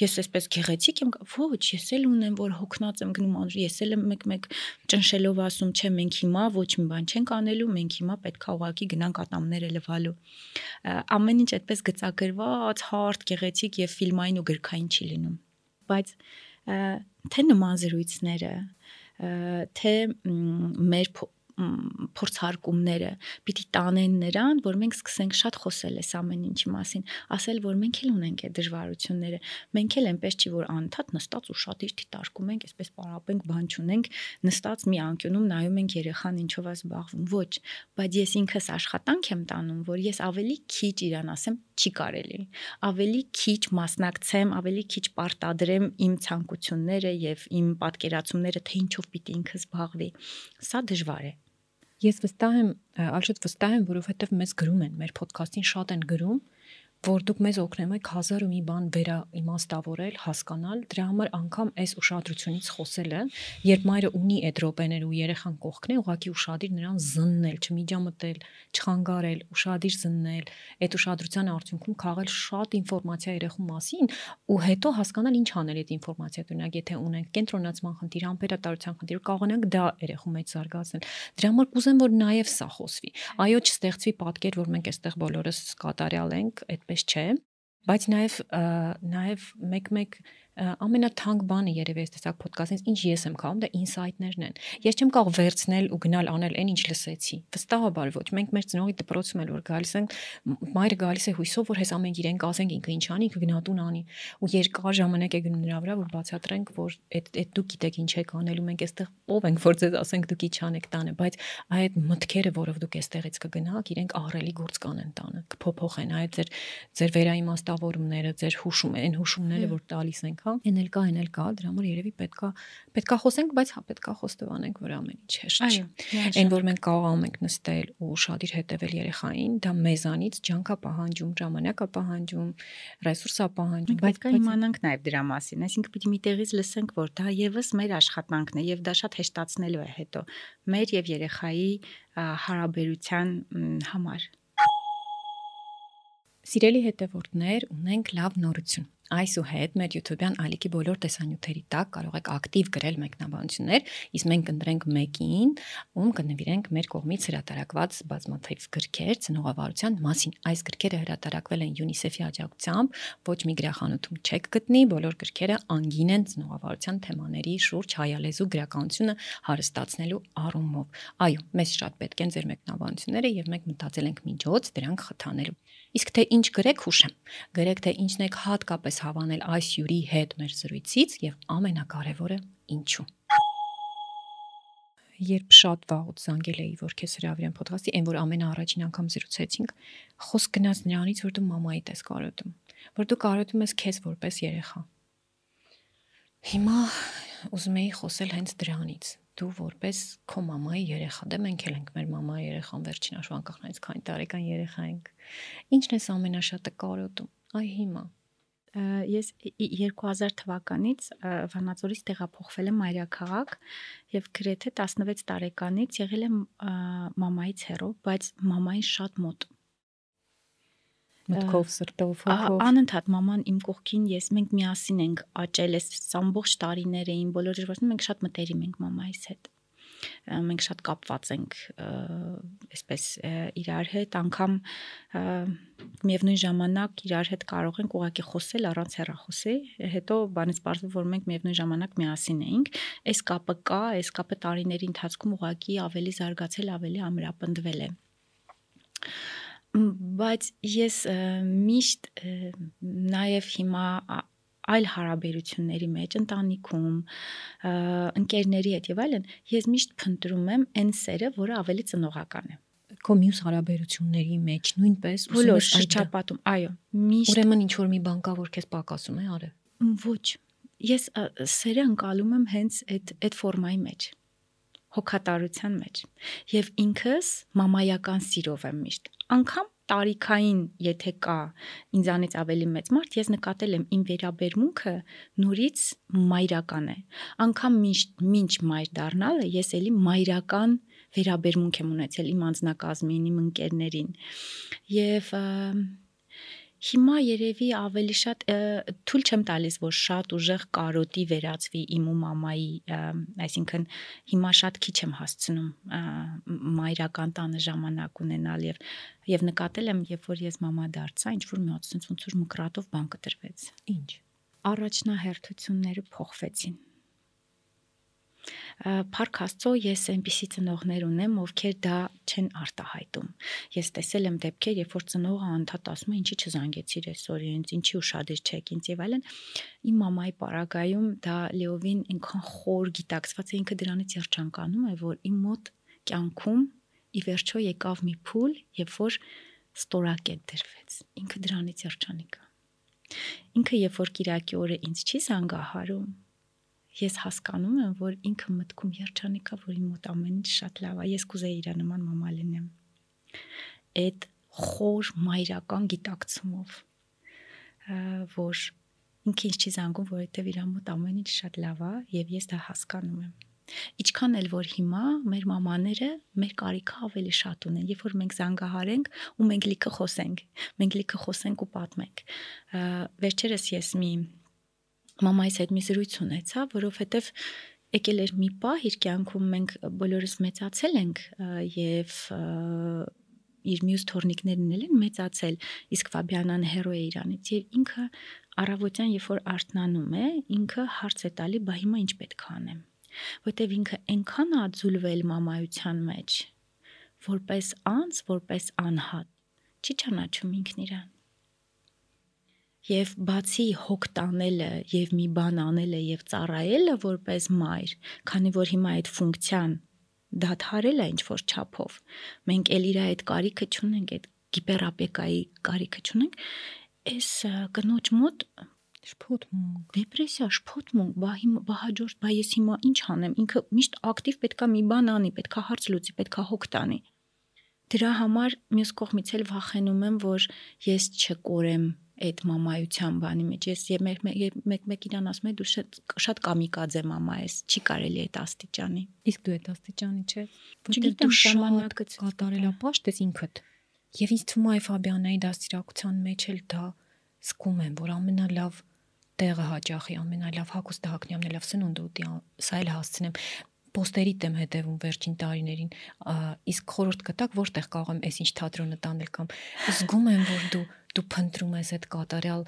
Speaker 1: ես այսպես գեղեցիկ եմ, ոչ, ես էլ ունեմ, որ հոգնած եմ գնում անջի, ես էլ եմ մեկ-մեկ ճնշելով ասում, չէ, մենք հիմա ոչ մի բան չենք անելու, մենք հիմա պետքա ուղակի գնանք ատամները լվալու։ Ամեն ինչ այդպես գծագրված, հարթ, գեղեցիկ եւ ֆիլմային ու գրքային չի լինում։ Բայց թե նման զրույցները թե մեր փորձարկումները պիտի տանեն նրան, որ մենք սկսենք շատ խոսել այս ամեն ինչի մասին, ասել, որ մենք էլ ունենք այդ դժվարությունները։ Մենք էլ այնպես չի, որ անընդհատ նստած ու շատ իր դիտարկում ենք, այսպես պարապենք, բան չունենք, նստած մի անկյունում նայում ենք երեխան ինչով է զբաղվում։ Ոչ, բայց ես ինքս աշխատանք եմ տանում, որ ես ավելի քիչ իրան ասեմ, չի կարելի։ Ավելի քիչ մասնակցեմ, ավելի քիչ պարտադրեմ իմ ցանկությունները եւ իմ պատկերացումները, թե ինչով պիտի ինքը զբաղվի։ Սա դժվար է։
Speaker 2: Ես վստահ եմ, ալշուտ վստահ եմ, որովհետև մեզ գրում են, մեր ոդքասթին շատ են գրում, որ դուք մեզ օգնում եք հազար ու մի բան վերա իմաստավորել, հասկանալ, դրա համար անգամ այս ուշադրությունից խոսելը, երբ մայրը ունի այդ րոպեներ ու երեխան կողքն է, ուղղակի ուշադիր նրան զննել, չմիջամտել, չխանգարել, ուշադիր զննել, այդ ուշադրության արդյունքում քաղել շատ ինֆորմացիա երեխու մասին ու հետո հասկանալ ինչ անել այդ ինֆորմացիա, օրինակ եթե ունենք կենտրոնացման խնդիր, ամպերատարության խնդիր, կարողանանք դա երեխու մեջ զարգացնել։ Դրա համար կուզեմ որ նաև սա խոսվի։ Այո, չստեղծվի պատկեր, որ մենք այստեղ բոլորս կատարյալ ենք, այդ այդպես չէ, բայց նաև նաև մեկ-մեկ ամենաթանկ բանը երևի այս տեսակ ոդկասթից ինչ ես եմ քաղում, դա ինսայթներն են։ Ես չեմ կարող վերցնել ու գնալ անել այն ինչ լսեցի։ Վստահաբար ոչ։ Մենք մեր ծնողի դպրոցում էլ որ գալիս ենք, մայրը գալիս է հույսով, որ հեսա մենք իրենք ասենք ինքը ինչ անի, ինքը գնահատուն անի։ Ու երկար ժամանակ է գնում նրա վրա, որ բացատրենք, որ այդ այդ դուք գիտեք ինչ եք անելու, մենք այստեղ ով ենք, որ ձեզ ասենք դուք ինչ անեք տանը, բայց այդ մտքերը, որով դուք այստեղից կգնաք, իրենք ահռելի գործ կանեն տանը, կփոփոխեն այդ ձեր ձեր վերաիմաստավորումները, ձեր հուշում, այն հուշումները, որ տալիս ենք, հա էլ կա, դրա համար երևի պետքա պետքա խոսենք, բայց հա պետքա խոստովանենք, որ ամեն ինչ հեշտ չէ։ Այն որ մենք կարողանում ենք նստել ու շատիր հետևել երեխային, դա մեզանից ջանքա պահանջում, ժամանակա պահանջում, ռեսուրսա պահանջում,
Speaker 1: բայց կա իմանանք նաև դրա մասին, այսինքն պիտի միտեղից լսենք, որ դա եւս մեր աշխատանքն է եւ դա շատ հեշտացնելու է հետո մեր եւ երեխայի հարաբերության համար։
Speaker 2: Սիրելի հետևորդներ, ունենք լավ նորություն Այսուհետ մեր YouTube-յան ալիքի բոլոր տեսանյութերի տակ կարող եք ակտիվ գրել մեկնաբանություններ, իսկ մենք կընտրենք մեկին, ում կնվիրենք մեր կողմից հրատարակված բազմաթիվ գրքեր ծնողավարության մասին։ Այս գրքերը հրատարակվել են UNICEF-ի աջակցությամբ, ոչ մի գրախանութում չեք գտնի, բոլոր գրքերը անգին են ծնողավարության թեմաների շուրջ հայալեզու գրականությունը հարստացնելու առումով։ Այո, մեզ շատ պետք են ձեր մեկնաբանությունները եւ մենք մտածել ենք միջոց դրանք խթանելու։ Իսկ թե ինչ գրեք հուշեմ։ Գրեք թե ինչն եք հատկապես հավանել այս հյուրի հետ մեր զրույցից եւ ամենակարևորը ինչու։ Երբ շատ վաղուց զանգել էի, որ քեզ հրավիրեմ ոդկասթի, այն որ ամենաառաջին անգամ զրուցեցինք, խոսք գնաց նրանից, որ դու մամայիդ ես կարոտում, որ դու կարոտում ես քեզ որպես երեխա։ Հիմա ուզում էի խոսել հենց դրանից դու որպես քո մամայի երեխա, դե մենք էլ ենք մեր մամայի երեխան վերջին աշվանկախնից քանի տարեկան երեխա ենք։ Ինչն է ամենաշատը կարոտում։ Այ հիմա
Speaker 1: ես 2000 թվականից Վանաձորից տեղափոխվել եմ Մայրաքաղաք եւ գրեթե 16 տարեկանից եղել եմ մամայից հեռու, բայց մամային շատ մոտ
Speaker 2: մտքով, սրտով, հոգով։
Speaker 1: Անընդհատ մաման իմ կողքին, ես մենք միասին ենք աճել, այս ամբողջ տարիները իմ բոլոր դժվարությունները մենք շատ մտերիմ ենք մամայիս հետ։ մենք շատ կապված ենք այսպես իրար հետ, անգամ միևնույն ժամանակ իրար հետ կարող ենք ուղակի խոսել առանց հեռախոսի, հետո բանից բարձր որ մենք միևնույն ժամանակ միասին էինք, այս կապը կա, այս կապը տարիների ընթացքում ուղակի ավելի զարգացել, ավելի ամրապնդվել է բայց ես միշտ նաև հիմա այլ հարաբերությունների մեջ, ընտանիքում, ընկերների հետ եւ այլն, ես միշտ փնտրում եմ այն սերը, որը ավելի ծնողական է
Speaker 2: քո մյուս հարաբերությունների մեջ նույնպես
Speaker 1: ուզում ես շրջապատում, այո,
Speaker 2: միշտ Ուրեմն ինչ որ մի բան կա, որ քեզ պակասում է, արը։
Speaker 1: Ոչ։ Ես սերը անցալում եմ հենց այդ այդ ֆորմայի մեջ հոգատարության մեջ եւ ինքս մամայական սիրով եմ միշտ անգամ տարիքային, եթե կա ինձանից ավելի մեծ մարդ, ես նկատել եմ իմ վերաբերմունքը նորից մայրական է։ Անկամ միշտ ինչ մայր դառնալը ես էլի մայրական վերաբերմունք եմ ունեցել իմ անձնակազմին, իմ ընկերներին։ Եվ և Հիմա երևի ավելի շատ թույլ չեմ տալիս, որ շատ ուժեղ կարոտի վերածվի իմ ու մամայի, այսինքն հիմա շատ քիչ եմ հասցնում մայրական տանը ժամանակ ունենալ եւ եւ նկատել եմ, երբ որ ես մամա դարձա, ինչ որ մի հատ ոնց ոնց որ մկրատով բան կտրվեց։
Speaker 2: Ինչ։
Speaker 1: Առաջնահերթությունները փոխվեցին Փառք Աստծո, ես այնպիսի ծնողներ ունեմ, ովքեր դա չեն արտահայտում։ Ես տեսել եմ դեպքեր, երբ որ ծնողը անդադ ասում է, ինչի չզանգեցիր այսօր ինձ, ինչի ուշադիր չեք ինձ եւ այլն։ Իմ մամայի պարագայում դա լեովին այնքան խոր գիտակցված է ինքը դրանից երջանկանում է, որ իմ մոտ կյանքում ի վերջո եկավ մի փուլ, երբ որ ստորակետ դրվեց։ Ինքը դրանից երջանիկ է։ Ինքը երբ որ Կիրակի օրը ինձ չի զանգահարում, ես հասկանում եմ, որ ինքը մտքում երջանիկ է, որ իմ մոտ ամեն ինչ շատ լավ է։ Ես կուզեի իր նման մամա լինեմ։ Այդ խոր մայրական գիտակցումով, որ ինքը ինձ չի զանգում, որովհետև իր մոտ ամեն ինչ շատ լավ է եւ ես դա հասկանում եմ։ Ինչքան էլ որ հիմա մեր մամաները մեր կարիքը ավելի շատ ունեն, երբ որ մենք զանգահարենք ու մենք լիքը խոսենք, մենք լիքը խոսենք ու պատմենք։ Վերջերս ես մի մամայիս հետ մի զրույց ունեցա, որովհետև եկել էր մի պահ իր կյանքում մենք բոլորս մեծացել ենք եւ իր մյուս թորնիկներն էլ են մեծացել, իսկ Ֆաբիանան հերո է Իրանից եւ ինքը առավոտյան երբ որ արթնանում է, ինքը հարց է տալի, բա հիմա ինչ պետք է անեմ։ Որտեվ ինքը այնքան ածուլվել մամայության մեջ, որպես անձ, որպես անհատ, չի ճանաչում ինքն իրան եւ բացի հոգ տանելը եւ մի բան անելը եւ ծառայելը որպես մայր, քանի որ հիմա այդ ֆունկցիան դադարել է ինչ որ չափով, մենք ել իր այդ կարիքը չունենք, այդ գիպերապեկայի կարիքը չունենք, այս կնոջ մոտ
Speaker 2: շփոթմունք,
Speaker 1: դեպրեսիա, շփոթմունք, բա հիմա բա հաջորդ, բա ես հիմա ինչ անեմ, ինքը միշտ ակտիվ պետքա մի բան անի, պետքա հարց լուծի, պետքա հոգ տանի։ Դրա համար մյուս կողմից էլ վախենում եմ, որ ես չկորեմ այդ մամայության բանի մեջ։ Ես եւ մեկ մեկ մեկ իրան ասում եմ դու շատ շատ կամիկաձե մամա ես, չի կարելի այդ աստիճանի։
Speaker 2: Իսկ դու այդ աստիճանի չէ։
Speaker 1: Որտեղ դու ժամանակը
Speaker 2: կատարելապաշտ ես ինքդ։ Եվ ինձ թվում է Ֆաբիանայի դաստիարակության մեջ էլ դա զգում եմ, որ ամենալավ տեղը հաճախի ամենալավ հակոստը հակնի ամենալավ սնունդը ուտի սա էլ հասցնեմ պոստերիտ եմ հետևում վերջին տարիներին իսկ խորհուրդ կտակ որտեղ կարող եմ այսինչ թատրոնը տանել կամ զգում եմ որ դու դու փնտրում ես այդ կատարյալ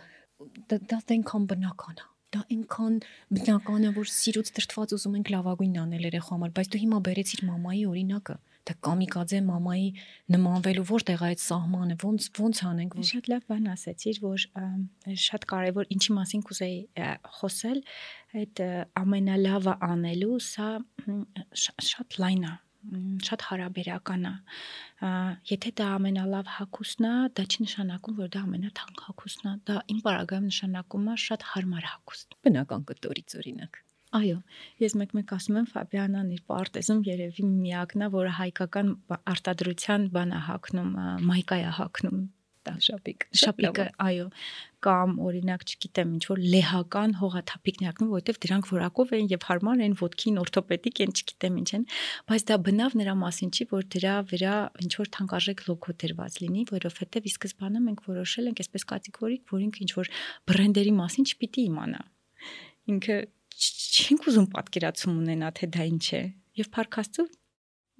Speaker 2: դա այնքան բնական է դա այնքան բնական է որ սիրուց դրթված ուզում ենք լավագույնն անել երեխու համար բայց դու հիմա բերեցիր մամայի օրինակը դա կամիկաձե մամայի նմանվելու որտեղ է այդ սահմանը ոնց ոնց անենք
Speaker 1: որ շատ լավ բան ասացիր որ շատ կարևոր ինչի մասին կուզեի խոսել այդ ամենալավը անելու սա շատ լայն է շատ հարաբերական է եթե դա ամենալավ հակուսն է, դա չի նշանակում, որ դա ամենաթանկ հակուսն է։ Դա իմ բարագայում նշանակում է շատ հարմար հակուստ։
Speaker 2: Բնական կտորից օրինակ։
Speaker 1: Այո, ես մեկ-մեկ ասում եմ Ֆաբիանան իր պարտեզում երևի միակն է, որը հայկական արտադրության բան է հակնում, մայկա է հակնում
Speaker 2: տա շապիկ։
Speaker 1: Շապիկը, այո, կամ օրինակ, չգիտեմ, ինչ որ լեհական հողաթափիկներն, որովհետև դրանք որակով են եւ հարմար են ոդքին, օրթոպեդիկ են, չգիտեմ ինչ են, բայց դա բնավ նրա մասին չի, որ դրա վրա ինչ որ թանկարժեք լոգո դրված լինի, որովհետև ի սկզբանե մենք որոշել ենք այսպես կատեգորիկ, որ ինքը ինչ որ բրենդերի մասին չպիտի իմանա։ Ինքը չենք ուզում պատկերացում ունենա, թե դա ինչ է եւ Փարքաստու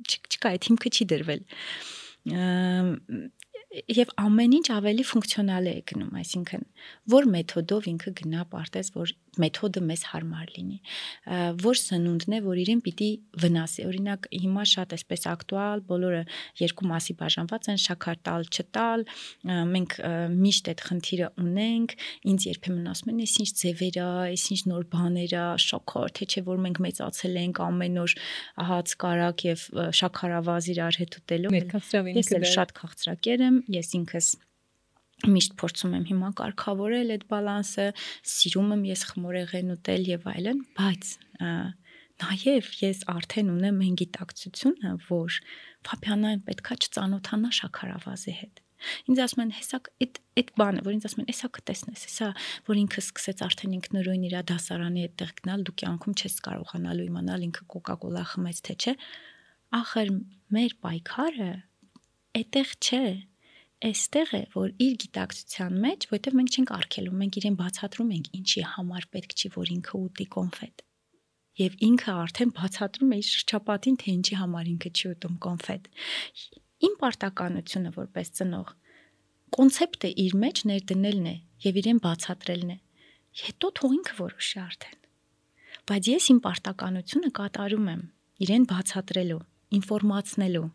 Speaker 1: չկա, այդ հիմքը չի դրվել եւ ամեն ինչ ավելի ֆունկցիոնալ է գնում, այսինքն որ մեթոդով ինքը գնա պարտես, որ մեթոդը մեզ հարմար լինի։ Որ սնունդն է, որ իրեն պիտի վնասի։ Օրինակ հիմա շատ էսպես ակտուալ, բոլորը երկու մասի բաժանված են՝ շաքար տալ, չտալ։ Մենք միշտ այդ խնդիրը ունենք։ Ինձ երբեմն ասում են, «Էս ինչ ձևեր է, էս ինչ նոր բաներ է, շաքար, թե չէ որ մենք մեծացել ենք ամեն օր հաց կարակ եւ շաքարավազ իրար հետ ուտելով»։ Ես էլ շատ քաղցրակեր եմ, ես ինքս միշտ փորձում եմ հիմա կարգավորել այդ բալանսը, սիրում եմ ես խմորեղեն ուտել եւ այլն, բայց նաև ես արդեն ունեմ այն գիտակցությունը, որ Ֆաբիանան պետքա չծանոթանա շաքարավազի հետ։ Ինձ ասում են, հեսա այդ այդ բանը, որ ինձ ասում են, հեսա կտեսնես, հեսա որ ինքը սկսեց արդեն ինքնուրույն իր դասարանի հետ տեղ գնալ, դու կյանքում չես կարողանալու իմանալ ինքը կոկա-կոլա խմեց թե չէ։ Ախր մեր պայքարը այդտեղ չէ այստեղ է, որ իր գիտակցության մեջ, որովհետև մենք չենք արգելում, մենք իրեն բացատրում ենք ինչի համար պետք չի, որ ինքը ուտի կոնֆետ։ Եվ ինքը արդեն բացատրում է իր շրջապատին, թե ինչի համար ինքը չի ուտում կոնֆետ։ Իմ պարտականությունը որպես ծնող կոնցեպտը իր մեջ ներդնելն է եւ իրեն բացատրելն է։ Հետո թող ինքը որոշի արդեն։ Բայց ես իմ պարտականությունը կատարում եմ իրեն բացատրելու, ինֆորմացնելու,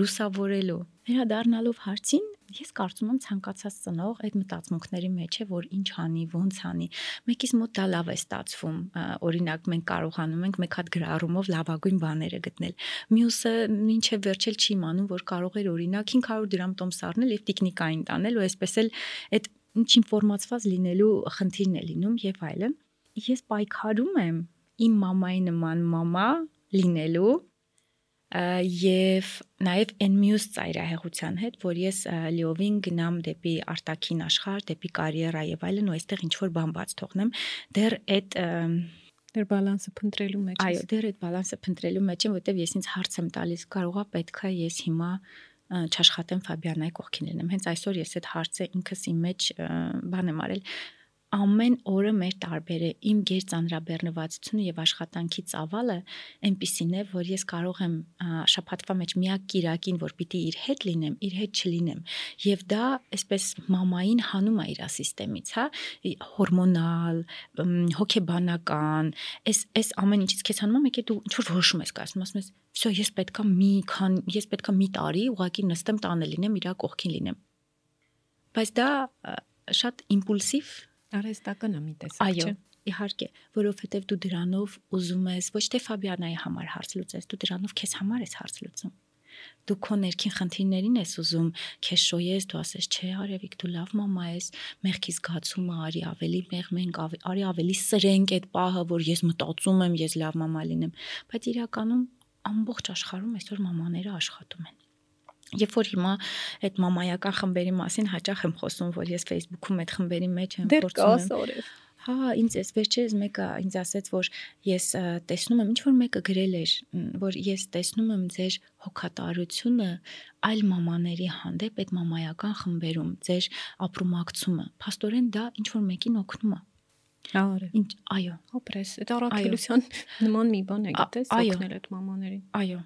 Speaker 1: լուսավորելու։ Վերադառնալով հարցին, Ես կարծում եմ ցանկացած ծնող այդ մտածմունքների մեջ է, որ ինչ անի, ոնց անի։ Մեկից մոտ դա լավ է ստացվում։ Օրինակ մենք կարողանում ենք մեկ հատ գրառումով լավագույն բաները գտնել։ Մյուսը ինչև վերջել չի իմանում, որ կարող էր օրինակ 500 դրամ տոմս առնել եւ տեխնիկային տանել ու այսպես էլ այդ ինչ ինֆորմացված լինելու խնդիրն է լինում եւ այլն։ Ես պայքարում եմ իմ մամայի նման մամա լինելու եւ նաեւ այն մյուս ծայրահեղության հետ, որ ես լիովին գնամ դեպի արտաքին աշխարհ, դեպի կարիերա եւ այլն ու այստեղ ինչ որ բան բաց թողնեմ, դեռ այդ
Speaker 2: դեռ բալանսը փնտրելու մեջ
Speaker 1: այո, դեռ այդ բալանսը փնտրելու մեջ եմ, որտեվ ես ինձ հարց եմ տալիս, կարողա պետքա ես հիմա չաշխատեմ Ֆաբիանայի կողքին լինեմ։ Հենց այսօր ես այդ հարցը ինքս իմ մեջ բան եմ արել ամեն օրը մեր տարբեր է իմ ģեր ծանրաբեռնվածությունը եւ աշխատանքի ծավալը այնպիսին է որ ես կարող եմ շփաթվա մեջ միակ կիրակին որ պիտի իր հետ լինեմ իր հետ չլինեմ եւ դա այսպես մամային հանում է իր ասիստեմից հա հորմոնալ հոգեբանական այս այս ամեն ինչից քեզ հանում է եկե դու ինչ որ որոշում ես կայացնում ասում ես վсё ես պետքա մի քան ես պետքա մի տարի ուղակի նստեմ տանը լինեմ իրա կողքին լինեմ բայց դա շատ իմպուլսիվ
Speaker 2: Արհեստական է մի տեսակ,
Speaker 1: Այո, իհարկե, որովհետև դու դրանով ուզում ես ոչ թե Ֆաբիանայի համար հարց լուծես, դու դրանով քեզ համար ես հարց լուծում։ Դու քո ներքին խնդիրներին ես ուզում քեզ շոյես, դու ասես, չէ, Արևիկ, դու լավ մամա ես, մեղքի զգացումը արի ավելի մեղ մենք արի ավելի սրենք այդ պահը, որ ես մտածում եմ, ես լավ մամա լինեմ, բայց իրականում ամբողջ աշխարհում այսօր մամաները աշխատում են Երբ որ հիմա այդ մամայական խմբերի մասին հաճախ եմ խոսում, որ ես Facebook-ում այդ խմբերի մեջ եմ
Speaker 2: փորձում եմ։
Speaker 1: Հա, ինձ էս վերջերս մեկը ինձ ասաց, որ ես տեսնում եմ, ինչ որ մեկը գրել էր, որ ես տեսնում եմ ձեր հոգատարությունը այլ մամաների հանդեպ այդ մամայական խմբերում, ձեր ապրումակցումը։ Փաստորեն դա ինչ որ մեկին օգնում է։
Speaker 2: Արի։
Speaker 1: Ինչ, այո,
Speaker 2: հոպրես, այդ առաքելության նման մի բան է, գիտես, օգնել այդ մամաներին։
Speaker 1: Այո,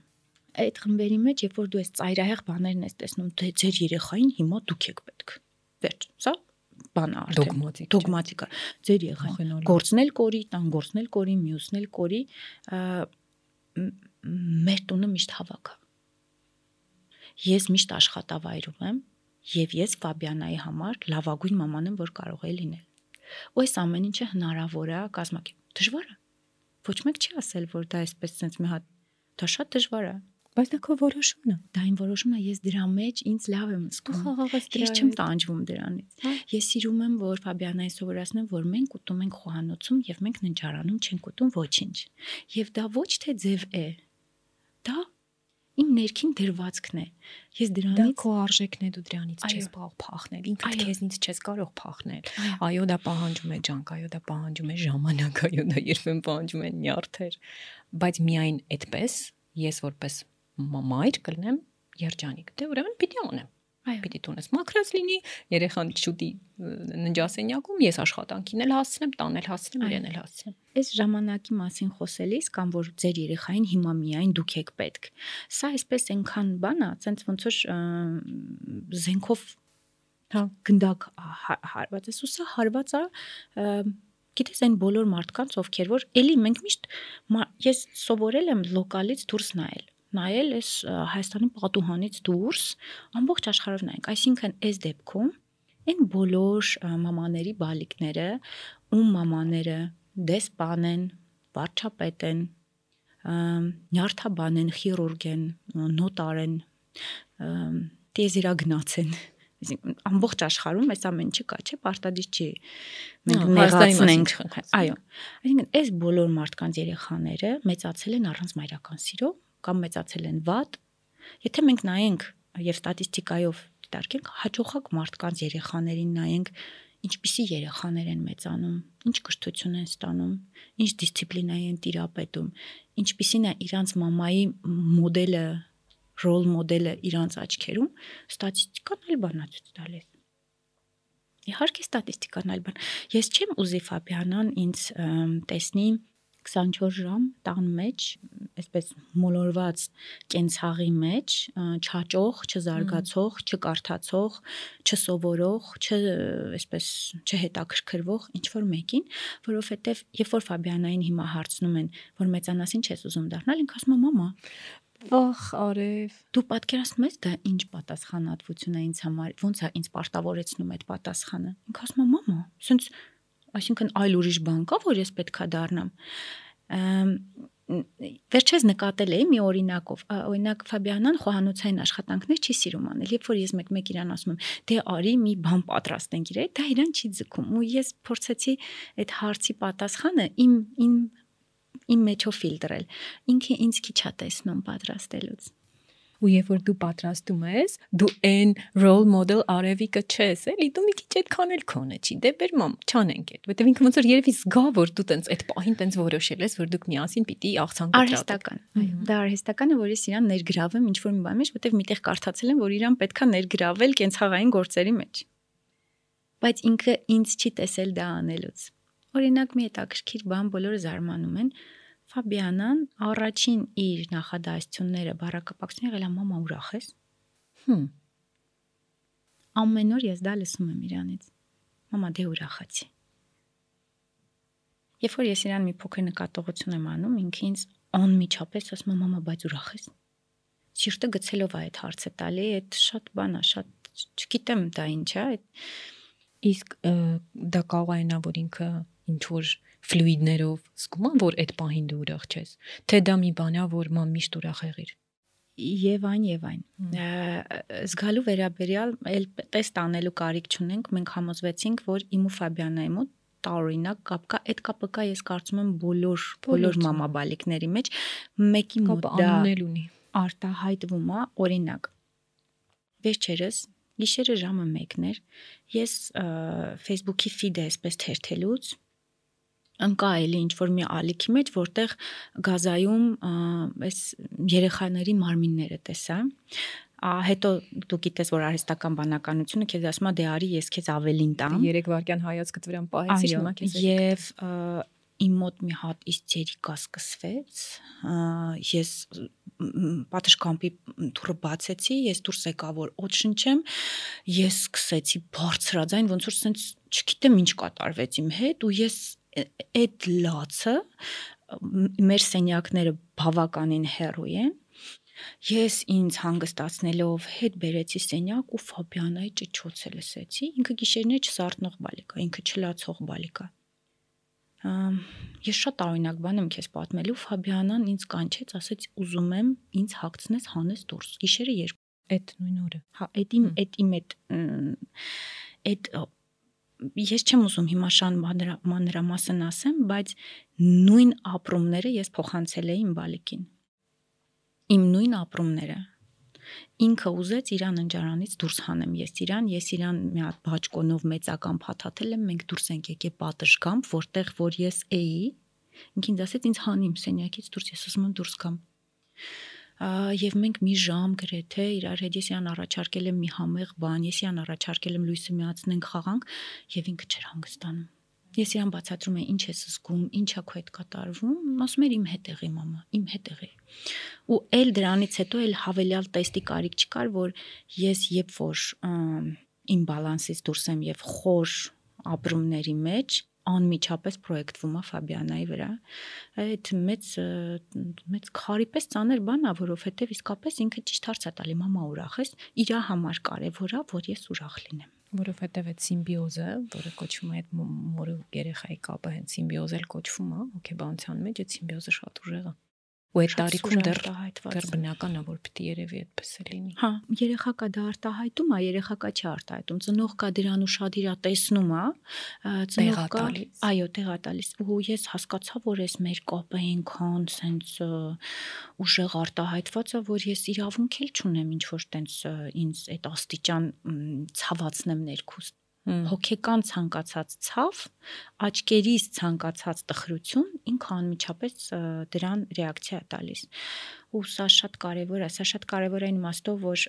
Speaker 1: այդ խմբերի մեջ, երբ որ դու այս ծայրահեղ բաներն ես տեսնում, թե ձեր երեխային հիմա դուք եք պետք։ Վերջ, սա բան արդեն
Speaker 2: դոգմատիկ
Speaker 1: դոգմատիկա ձեր երեխային գործնել կորի, տան գործնել կորի, մյուսնել կորի, մեր տունը միշտ հավաք Ես միշտ աշխատավայրում եմ եւ ես Ֆաբիանայի համար լավագույն մաման եմ, որ կարող է լինել։ Ու այս ամեն ինչը հնարավոր է կազմակերպ։ Դժվար է։ Ոչ մեկ չի ասել, որ դա այսպես sense մի հատ դա շատ դժվար է
Speaker 2: Բայց դա քո որոշումն է։
Speaker 1: Դա իմ որոշումն է, ես դրա մեջ ինձ լավ եմ զգում։
Speaker 2: Խաղաղես դրա։
Speaker 1: Ես չեմ տանջվում դրանից։ հա։ Ես սիրում եմ, որ Ֆաբիանային սովորացնեմ, որ մենք ուտում ենք խոհանոցում եւ մենք ննջարանում չենք ուտում ոչինչ։ Եվ դա ոչ թե ձև է։ Դա իմ ներքին դրվածքն է։ Ես դրանից
Speaker 2: դա քո արժեքն է, դու դրանից չես կարող փախնել, ինքդ քեզնից չես կարող փախնել։ Այո, դա պահանջում է ջանք, այո, դա պահանջում է ժամանակ, այո, դա երբեմն պահանջում է նյարդեր, բայց միայն այդպես ես որպես մայր կլնեմ երջանիկ։ Դե ուրեմն պիտի անեմ։
Speaker 1: Այո։
Speaker 2: Պիտի տունես մաքրած լինի, երեխան շուտի ննջասենյակում, ես աշխատանքին էլ հասցնեմ, տան էլ հասցնեմ, իրեն էլ հասցնեմ։
Speaker 1: Այս ժամանակի մասին խոսելիս կամ որ ձեր երեխային հիմա միայն դուք եք պետք։ Սա այսպես այնքան բան է, ցենց ոնց որ զենքով
Speaker 2: Հա։
Speaker 1: գնդակ հա- հարված է, սա հարված է գիտես այն բոլոր մարդկանց, ովքեր որ էլի մենք միշտ ես սովորել եմ լոկալից դուրս նայել նայել էս Հայաստանի պատուհանից դուրս ամբողջ աշխարհով նայենք այսինքն այս դեպքում այն բոլոր մամաների բալիկները ում մամաները դեսպան են վարչապետ են նյարդաբան են խիրուրգ են նոտար են ըմ, տեզերագնաց են Այսինքն, ամբողջ աշխարհում այս ամեն չկա, չէ, պարտադիր չի։ Մենք նեղացնենք։ Այո։ Այսինքն, այս բոլոր մարդկանց երեխաները մեծացել են առանց մայրական սիրո կամ մեծացել են վատ։ Եթե մենք նայենք եւ ստատիստիկայով դիտարկենք, հաջողակ մարդկանց երեխաներին նայենք, ինչպիսի երեխաներ են մեծանում, ինչ կրթություն են ստանում, ինչ դիսցիպլինայի են տիրապետում, ինչպիսին է իրանց մամայի մոդելը, ռոլ մոդելը իրանց աչքերում, ստատիստիկան այլ բան է ցույց տալիս։ Իհարկե ստատիստիկան այլ բան։ Ես չեմ ուզի Ֆաբիանան ինձ տեսնի 24 ժամ տան մեջ, այսպես մոլորված կենցաղի մեջ, չաճող, չզարգացող, չկարդացող, չսովորող, չ այսպես չհետաքրքրվող ինչ որ մեկին, որովհետև երբ որ Ֆաբիանային հիմա հարցնում են, որ մեծանաս ինչ ես ուզում դառնալ, ինքը ասում է՝ «Մամա,
Speaker 2: Վախ, արև։
Speaker 1: դու պատկերացնում ես դա ինչ պատասխանատվություն է ինձ համար, ոնց է ինձ պարտավորեցնում այդ պատասխանը»։ Ինքը ասում է՝ «Մամա, սենց այսինքն այլ ուրիշ բան կա, որ ես պետքա դառնամ»։ Ամ, Վերջերս նկատել էի մի օրինակով, օրինակ Ֆաբիանան խոհանոցային աշխատանքներ չի սիրում անել։ Երբ որ ես մեկ-մեկ իրան ասում եմ, դե արի մի բան պատրաստենք իր, դա իրան չի ձգում։ Ու ես փորձեցի այդ հարցի պատասխանը իմ իմ իմ մեջով ֆիլտրել։ Ինքը ինձ քիչ է տեսնում պատրաստելուց։
Speaker 2: Ու երբ որ դու պատրաստում ես, դու այն role model արևիկը չես, էլի դու մի քիչ այդքան էլ քոնը չի։ Դե բեր մամ, չանենք այդ, որտեվ ինքը ոնց որ երևի զգա, որ դու տենց այդ պահին տենց որոշել ես, որ դուք միասին պիտի աղցան կտրատեք։
Speaker 1: Արհեստական։ Այո, դա արհեստական է, որ ես իրան ներգրավեմ ինչ որ մի բան մեջ, որտեվ միտեղ կարդացել եմ, որ իրան պետքա ներգրավել կենցաղային գործերի մեջ։ Բայց ինքը ինձ չի տեսել դա անելուց։ Օրինակ մի հետաքրքիր բան բոլորը զարմանում են, Ֆաբիանան առաջին իր նախադասությունները բառակապակցություն եղել է մամա ուրախ ես։
Speaker 2: Հմ։
Speaker 1: Ամեն օր ես դա լսում եմ իրանից։ Մամա դե ուրախացի։ Երբ որ ես իրան մի փոքր նկատողություն եմ անում, ինքը ինձ անմիջապես ասում է մամա, բայց ուրախ ես։ Սիրտը գցելով է այդ հարցը տալի, այդ շատ բան է, շատ չգիտեմ դա ինչ է, այդ
Speaker 2: Իսկ դա կարող է նա որ ինքը ինչ որ ֆլուիդներով զգում ա որ այդ պահին դու ուրախ ես։ Թե դա մի բան է որ մամ միշտ ուրախ եղիր։
Speaker 1: եւ այն եւ այն։ Զգալու վերաբերյալ էլ տեստ անելու կարիք չունենք, մենք համոզվեցինք, որ իմ ու Ֆաբիանայի մոտ տարօրինակ կապ կա, այդ կապը կա, ես կարծում եմ բոլոր բոլոր մամաբալիկների մեջ մեկի մոտ դա արտահայտվում է, օրինակ։ Վերջերս գիշերը ժամը 1-ն էր, ես Facebook-ի feed-ը այսպես թերթելուց ընկա էլի ինչ որ մի ալիքի մեջ, որտեղ գազայում այս երեխաների մարմինները տեսա։ Ա հետո դու գիտես որ արհեստական բանականությունը քեզ ասում է դե արի ես քեզ ավելին տամ։
Speaker 2: 3 վայրկյան հայացքդ վրան պահեցի հիմա քեզ։
Speaker 1: եւ իմ մոտ մի հատ իստերիկա սկսվեց։ Ես պատշգամբի թուրը բացեցի, ես դուրս եկա որ օդ շնչեմ, ես սկսեցի բարձրաձայն ոնց որ sense չգիտեմ ինչ կատարվեց իմ հետ ու ես այդ լացը մեր սենյակները բավականին հեռու են Ես ինձ հանգստացնելով հետ բերեցի սենյակ ու Ֆաբիանայի ճճոցը լսեցի։ Ինքը գիշերներ չսարտնող բալիկա, ինքը չլացող բալիկա։ Ես շատ տարօրինակ բան եմ քեզ պատմելու։ Ֆաբիանան ինձ կանչեց, ասեց ուզում եմ ինձ հագցնես հանես դուրս։ Գիշերը երբ
Speaker 2: Այդ նույն օրը։
Speaker 1: հա այդ իմ այդ իմ այդ այդ ես չեմ ուզում հիմա շան մանրա- մանրամասն ասեմ, բայց նույն ապրումները ես փոխանցել իմ բալիկին։ Իմ նույն ապրումները ինքը ուզեց իրան ընջարանից դուրս հանեմ ես իրան, ես իրան մի հատ բաճկոնով մեծական փաթաթել եմ, մենք դուրս ենք եկել պատշգամբ, որտեղ որ ես էի, ինքը ինձ ասեց ինձ հանիմ սենյակից դուրս, ես ասում եմ դուրս գամ։ եւ մենք մի ժամ գրեթե իրար հետ ես իրան առաջարկել եմ մի համեղ բան, ես իրան առաջարկել եմ լույսը միացնենք խաղանք եւ ինքը չէր հանգստանում։ Ես իրան բացատրում եմ ինչ ես զգում, ինչա քո հետ կատարվում, ասում էր իմ հետ եղի մամա, իմ հետ եղի։ Ու էլ դրանից հետո էլ հավելյալ տեստի կարիք չկար, որ ես երբ որ իմ բալանսից դուրս եմ եւ խոր ապրումների մեջ անմիջապես պրոյեկտվում է Ֆաբիանայի վրա։ Այդ մեծ մեծ քարի պես ծանր բան է, որովհետև իսկապես ինքը ճիշտ հարց է տալի՝ մամա ուրախ ես, իր համար կարևոր է, որ ես ուրախ լինեմ
Speaker 2: որովհետև այդ սիմբիոզը, որը կոչվում է այդ մորը երեխայի կապը, հենց սիմբիոզ էլ կոչվում է հոգեբանության մեջ, այդ սիմբիոզը շատ ուժեղ է ու այդ տարիքում դեռ դեռ բնական է որ պիտի երևի այդպես է լինի
Speaker 1: հա երեխա կա դա արտահայտում է երեխա կա չի արտահայտում ծնող կա դրան ուշադիր է տեսնում է
Speaker 2: ծնող կա
Speaker 1: այո տեղա տալիս ու ես հասկացա որ ես մեր կապը այնքան սենց ուժեղ արտահայտված է որ ես իրավունք էլ չունեմ ինչ որ տենց ինձ այդ աստիճան ցավացնեմ ներքուստ հոգեկան ցանկացած ցավ, աչքերից ցանկացած տխրություն ինքը անմիջապես դրան ռեակցիա է տալիս։ Ու սա շատ կարևոր է, սա շատ կարևոր է այն իմաստով, որ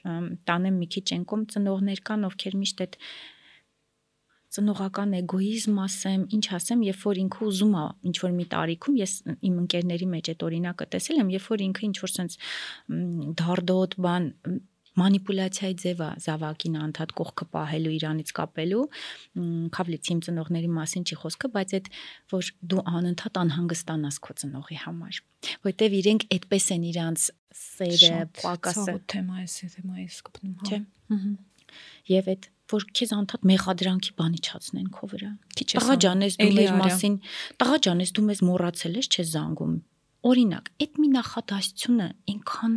Speaker 1: տանեմ մի քիչ ենկում ծնողներ կան, ովքեր միշտ այդ ծնողական էգոիզմ ասեմ, ինչ ասեմ, երբ որ ինքը ուզում է ինչ որ մի տարիքում, ես իմ ընկերների մեջ այդ օրինակը տեսել եմ, երբ որ ինքը ինչ որ sense դարդոտ բան մանիպուլյացիայի ձևը զավակին անդադ կողքը պահելու իրանից կապելու քավլիցիմ ծնողների մասին չի խոսքը բայց այդ որ դու անընդհատ անհանգստանաս քո ծնողի համար որտեվ իրենք այդպես են իրանց սերը պակասը
Speaker 2: թեմա է թեմա է սկպնում
Speaker 1: հա եւ այդ որ քեզ անդադ մեղադրանքի բան իջացնեն քո վրա տղա ջան ես դու մեր մասին տղա ջան ես դու մեզ մոռացել ես չես զանգում Օրինակ, այդ մի նախադասությունը այնքան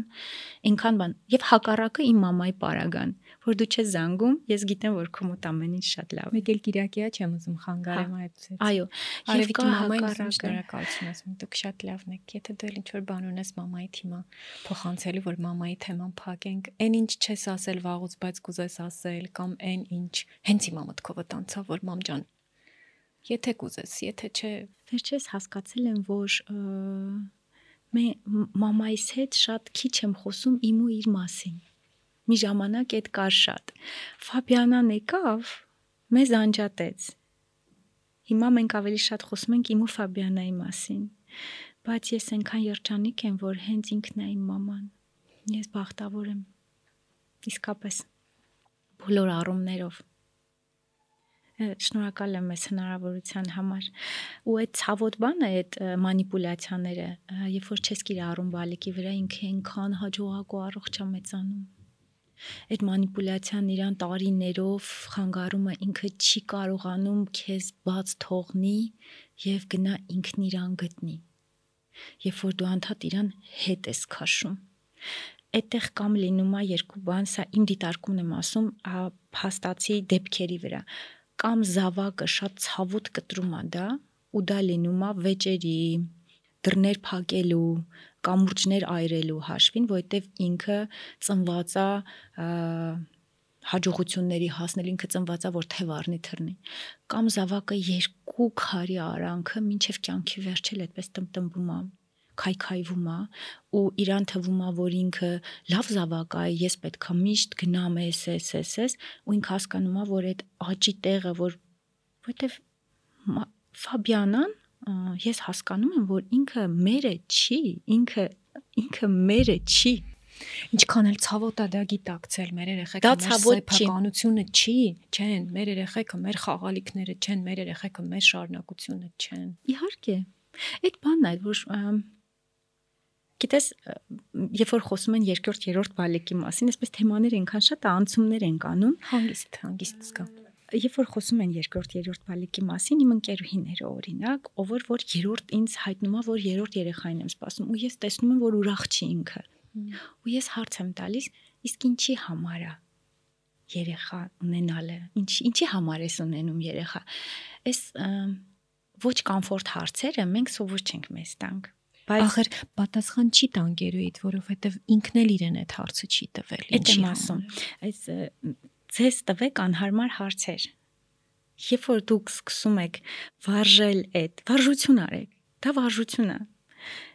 Speaker 1: այնքան բան եւ հակառակը իմ մամայի պարագան, որ դու չես զանգում, ես գիտեմ որ քո մոտ ամեն ինչ շատ լավ։
Speaker 2: Մեկ էլ Կիրակիա չեմ ուզում խանգարեմ
Speaker 1: այդ ծեց։ Այո, եւ կա
Speaker 2: շնորհակալություն ասում, դուք շատ լավն եք։ Եթե դու ինչ որ բան ունես մամայի թիմա փոխանցելու, որ մամայի թեման փակենք, այն ինչ չես ասել վաղուց, բայց կուզես ասել կամ այն ինչ հենց հիմա մտքովդ անցավ, որ մամ ջան, Եթե կուզես, եթե չէ,
Speaker 1: վերջես հասկացել եմ, որ մե մամայիս հետ շատ քիչ եմ խոսում իմ ու իր մասին։ Մի ժամանակ այդ կար շատ։ Ֆաբիանան եկավ, մեզ անջատեց։ Հիմա մենք ավելի շատ խոսում ենք իմ ու Ֆաբիանայի մասին։ Բայց ես այնքան երջանիկ եմ, որ հենց ինքն է իմ մաման։ Ես բախտավոր եմ։ Իսկապես բոլոր առումներով շնորհակալ եմ ես հնարավորության համար ու այդ ցավոտ բանը այդ մանիպուլյացիաները երբ որ չես կիրառում բալիկի վրա ինքը այնքան հաջողակ ու առողջ է մեծանում այդ մանիպուլյացիան իրան տարիներով խանգարումը ինքը չի կարողանում քեզ բաց թողնի եւ գնա ինքն իրան գտնի երբ որ դու անդադ իրան հետ ես քաշում այդտեղ կամ լինում է երկու բան, սա իմ դիտարկումն եմ ասում, հաստացի դեպքերի վրա կամ զավակը շատ ցավոտ կտրում է դա ու դա լինում է վեճերի դռներ փակելու կամուրջներ այրելու հաշվին, որովհետև ինքը ծնված է հաջողությունների հասնել ինքը ծնված է որ թև առնի թռնի կամ զավակը երկու քարի արանքը մինչև կյանքի վերջել այդպես տնտնվում է քայքայվում է ու իրան թվում է որ ինքը լավ զավակ է ես պետքա միշտ գնամ էս էս էս էս ու ինքը հասկանում է որ այդ աճի տեղը որ որտեվ Ֆաբիանան ես հասկանում եմ որ ինքը մերը չի ինքը ինքը մերը չի
Speaker 2: Ինչքան էլ ցավոտ է դա գիտակցել մեր երեխեքը
Speaker 1: մեր
Speaker 2: սեփականությունը չի, չեն, մեր երեխեքը մեր խաղալիքները չեն, մեր երեխեքը մեր շարունակությունը չեն։
Speaker 1: Իհարկե։ Այդ բանն է, որ Գիտես, երբ որ խոսում են երկրորդ, երրորդ բալիկի մասին, այսպես թեմաներ այնքան շատ անցումներ են կանում,
Speaker 2: հանգիստ, հանգիստ զգա։
Speaker 1: Երբ որ խոսում են երկրորդ, երրորդ բալիկի մասին, իմ ընկերուհիները օրինակ, ով որ որ երրորդ ինձ հայտնում է, որ երրորդ երեխային եմ սպասում, ու ես տեսնում եմ, որ ուրախ չի ինքը։ Ու ես հարց եմ տալիս, իսկ ինչի համար է երեխա ունենալը։ Ինչ ինչի համար ես ունենում երեխա։ Այս ոչ կոմֆորտ հարցերը մենք սովոր չենք մեզ տանք
Speaker 2: Բայց ախր պատասխան չի տան գերուիդ, որովհետև ինքն էլ իրեն այդ հարցը չի տվել։
Speaker 1: Ինչ եմ ասում։ Այս ձեզ տվեք անհարմար հարցեր։ Երբ որ դուք սկսում եք վարժել այդ, վարժություն արեք։ Դա վարժություն է։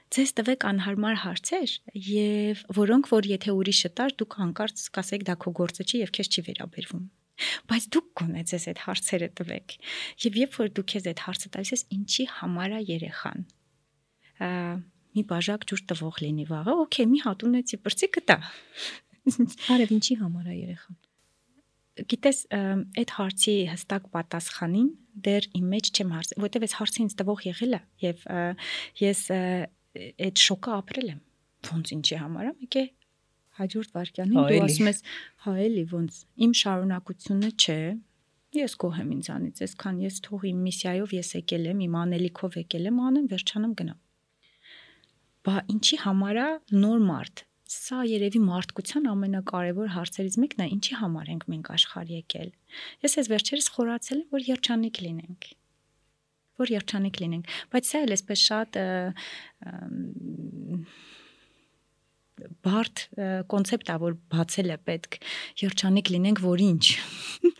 Speaker 1: Ձեզ տվեք անհարմար հարցեր եւ որոնք որ եթե ուրիշը տար դուք հանկարծ կասեք դա քո գործը չի եւ քեզ չի վերաբերվում բայց դուք գոնե ձեզ այդ հարցերը տվեք եւ երբ որ դուք ես այդ հարցը տալիս ես ինչի համար է երեխան մի բաժակ ջուր տվող լինի վաղը օքեյ մի հատ ունեցի բրցիկը տա
Speaker 2: արև ինչի համար է երեխան
Speaker 1: գիտես այդ հարցի հստակ պատասխանին դեռ իմ մեջ չեմ հարց, որտեվ այս հարցը ինձ տվող եղել է եւ ես այդ շոկը ապրել եմ։ Ոնց ինչի համար եմ եկե հաջորդ վարքյանին դու ասում ես հա էլի ոնց իմ շարունակությունը չէ ես գոհ եմ ինձանից այսքան ես թող իմ միսիայով ես եկել եմ իմ անելիքով եկել եմ անեմ վերջանամ գնամ բա ինչի համար է նոր մարդ Սա երևի մարդկության ամենակարևոր հարցերից մեկն է, ինչի համար ենք մենք աշխարհ եկել։ Ես այս վերջերս խորացել եմ, որ երջանիկ լինենք որ երջանիկ լինենք, բայց սա էլ էսպես շատ բարդ կոնցեպտ է որ բացել է պետք. երջանիկ լինենք որ ինչ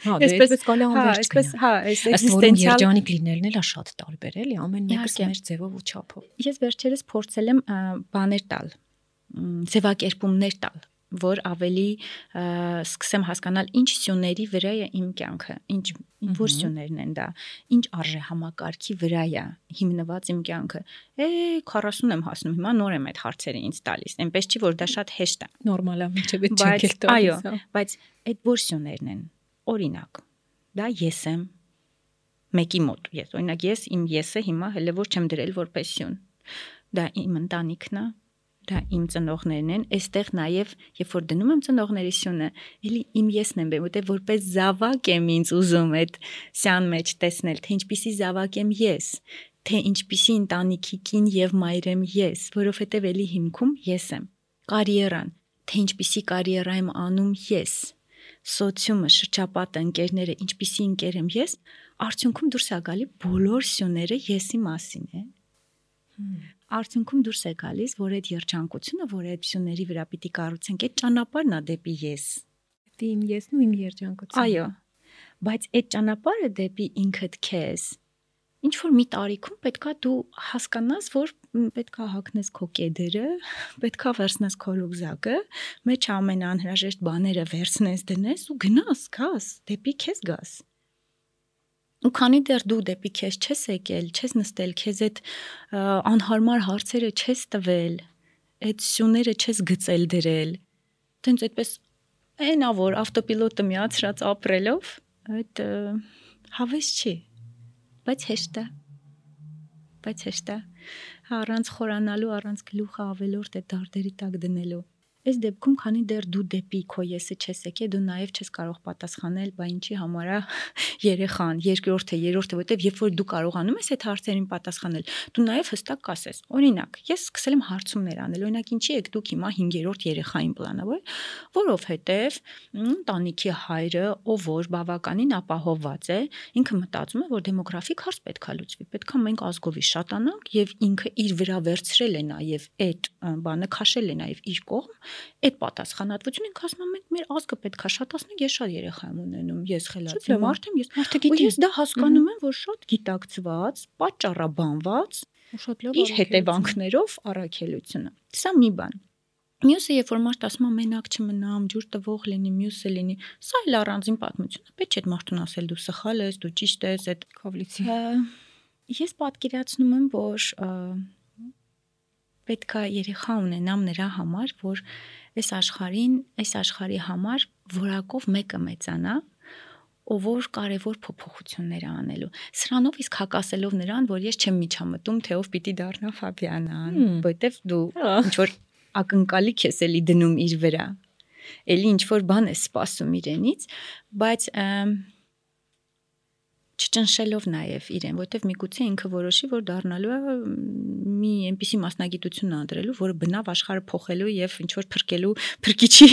Speaker 2: հա դե այսպես կարելի է անվերջ
Speaker 1: այսպես հա այս
Speaker 2: էքզիստենցիալ երջանիկ լինելն էլ է շատ տարբեր էլի ամեն մեկը մեր ձևով ու չափով
Speaker 1: ես վերջերս փորձել եմ բաներ տալ ձևակերպումներ տալ որ ավելի սկսեմ հասկանալ ինչ սյուների վրա է իմ կյանքը, ինչ որ սյուներն են դա, ինչ արժե համակարգի վրա է հիմնված իմ կյանքը։ Է 40 եմ հասնում, հիմա նոր եմ այդ հարցերը ինձ տալիս։ Էնպես չի որ դա շատ հեշտ է։
Speaker 2: Նորմալ է, ինչեւ է չեկել
Speaker 1: տալիս։ Այո, բայց այդ որ սյուներն են։ Օրինակ, դա ես եմ մեկի մոտ։ Ես օրինակ ես իմ եսը հիմա հələ որ չեմ դրել որպես սյուն։ Դա իմ ընտանիքն է, դա իմ ծնողներն են, այստեղ նաև երբ որ դնում եմ ծնողների սյունը, էլի իմ եսն եմ որտեղ որպես զավակ եմ ինձ ուզում այդ սյան մեջ տեսնել, թե ինչպիսի զավակ եմ ես, թե ինչպիսի ընտանիքի կին եւ մայր եմ ես, որովհետեւ էլի հիմքում ես եմ։ Կարիերան, թե ինչպիսի կարիերա եմ անում ես, սոցիումը, շրջապատը, ընկերները, ինչպիսի ընկեր եմ ես, արդյունքում դուրս է գալի բոլոր սյուները եսի մասին է արդյունքում դուրս է գալիս, որ այդ երջանկությունը, որ այդ փյունների վրա պիտի կառուցենք, այդ ճանապարհն է դեպի ես։
Speaker 2: Դեպի իմ եսն ու իմ երջանկությունը։
Speaker 1: Այո։ Բայց այդ ճանապարհը դեպի ինքդ քեզ ինչ որ մի տարիքում պետքա դու հասկանաս, որ պետքա հագնես քո կեդերը, պետքա վերցնես քո ռուկզակը, մեջ ամենաանհրաժեշտ բաները վերցնես, դնես ու գնաս, գաս, դեպի քեզ գաս։ Ու քանի դեռ դու դեպի քեզ չես եկել, չես նստել, քեզ այդ անհարմար հարցերը չես տվել, այդ սյուները չես գծել դրել, տենց այդպես այնա որ ավտոպիլոտը միացրած ապրելով, այդ հավես չի, բայց հեշտ է բայց հեշտ է առանց խորանալու առանց գլուխը ավելորդ է դարդերի տակ դնելու Այս դեպքում, քանի դեռ դու դեպի քո եսը չես եկել, դու նաև չես կարող պատասխանել, բա ինչի համար է երեխան, երկրորդը, երրորդը, որտեվ երբ որ դու կարողանում ես այդ հարցերին պատասխանել, դու նաև հստակ կասես։ Օրինակ, ես սկսել եմ հարցումներ անել, օրինակ ինչի եք դուք հիմա 5-րդ երեխային պլանավոր, որովհետև տանիքի հայրը, ով որ բավականին ապահովված է, ինքը մտածում է, որ դեմոգրաֆիկ հարց պետքա լուծվի, պետքա մենք ազգովի շատանանք եւ ինքը իր վրա վերցրել է նաև այդ բանը քաշել է նաև իր կողմ այդ պատասխանատվությունը ինքը ասում մենք մեր ազգը պետքա շատացնենք, ես շատ երեխա եմ ունենում, ես խելացի մարդ եմ, ես մարդը գիտի, ես դա հասկանում եմ, որ շատ գիտակցված, պատճառաբանված ու շատ լավ իր հետևանքներով առաքելությունը։ Սա մի բան։ Մյուսը երբ որ մարդ ասում է մենակ չմնամ, ջուր տվող լինի, մյուսը լինի, սա էլ առանձին պատմություն է։ Պետք չէ այդ մարդուն ասել դու սխալ ես, դու ճիշտ ես, այդ
Speaker 2: կովլիցի։
Speaker 1: Ես պատկերացնում եմ, որ պետքա երեխա ունենամ նրա համար, որ այս աշխարհին, այս աշխարհի համար որակով մեկը մեծանա, ով որ կարևոր փոփոխություններ անելու։ Սրանով իսկ հակասելով նրան, որ ես չեմ միջամտում, թե ով պիտի դառնա Ֆաբիանան, որտեվ դու ինչ որ ակնկալիք ես էլի դնում իր վրա։ Էլի ինչ որ բան է սպասում իրենից, բայց և, չճնշելով նաև իրեն, որովհետև միգուցե ինքը որոշի, որ դառնալու է մի այնպիսի մասնագիտություն անդրելու, որը բնավ աշխարհը փոխելու եւ ինչ որ փրկելու փրկիչի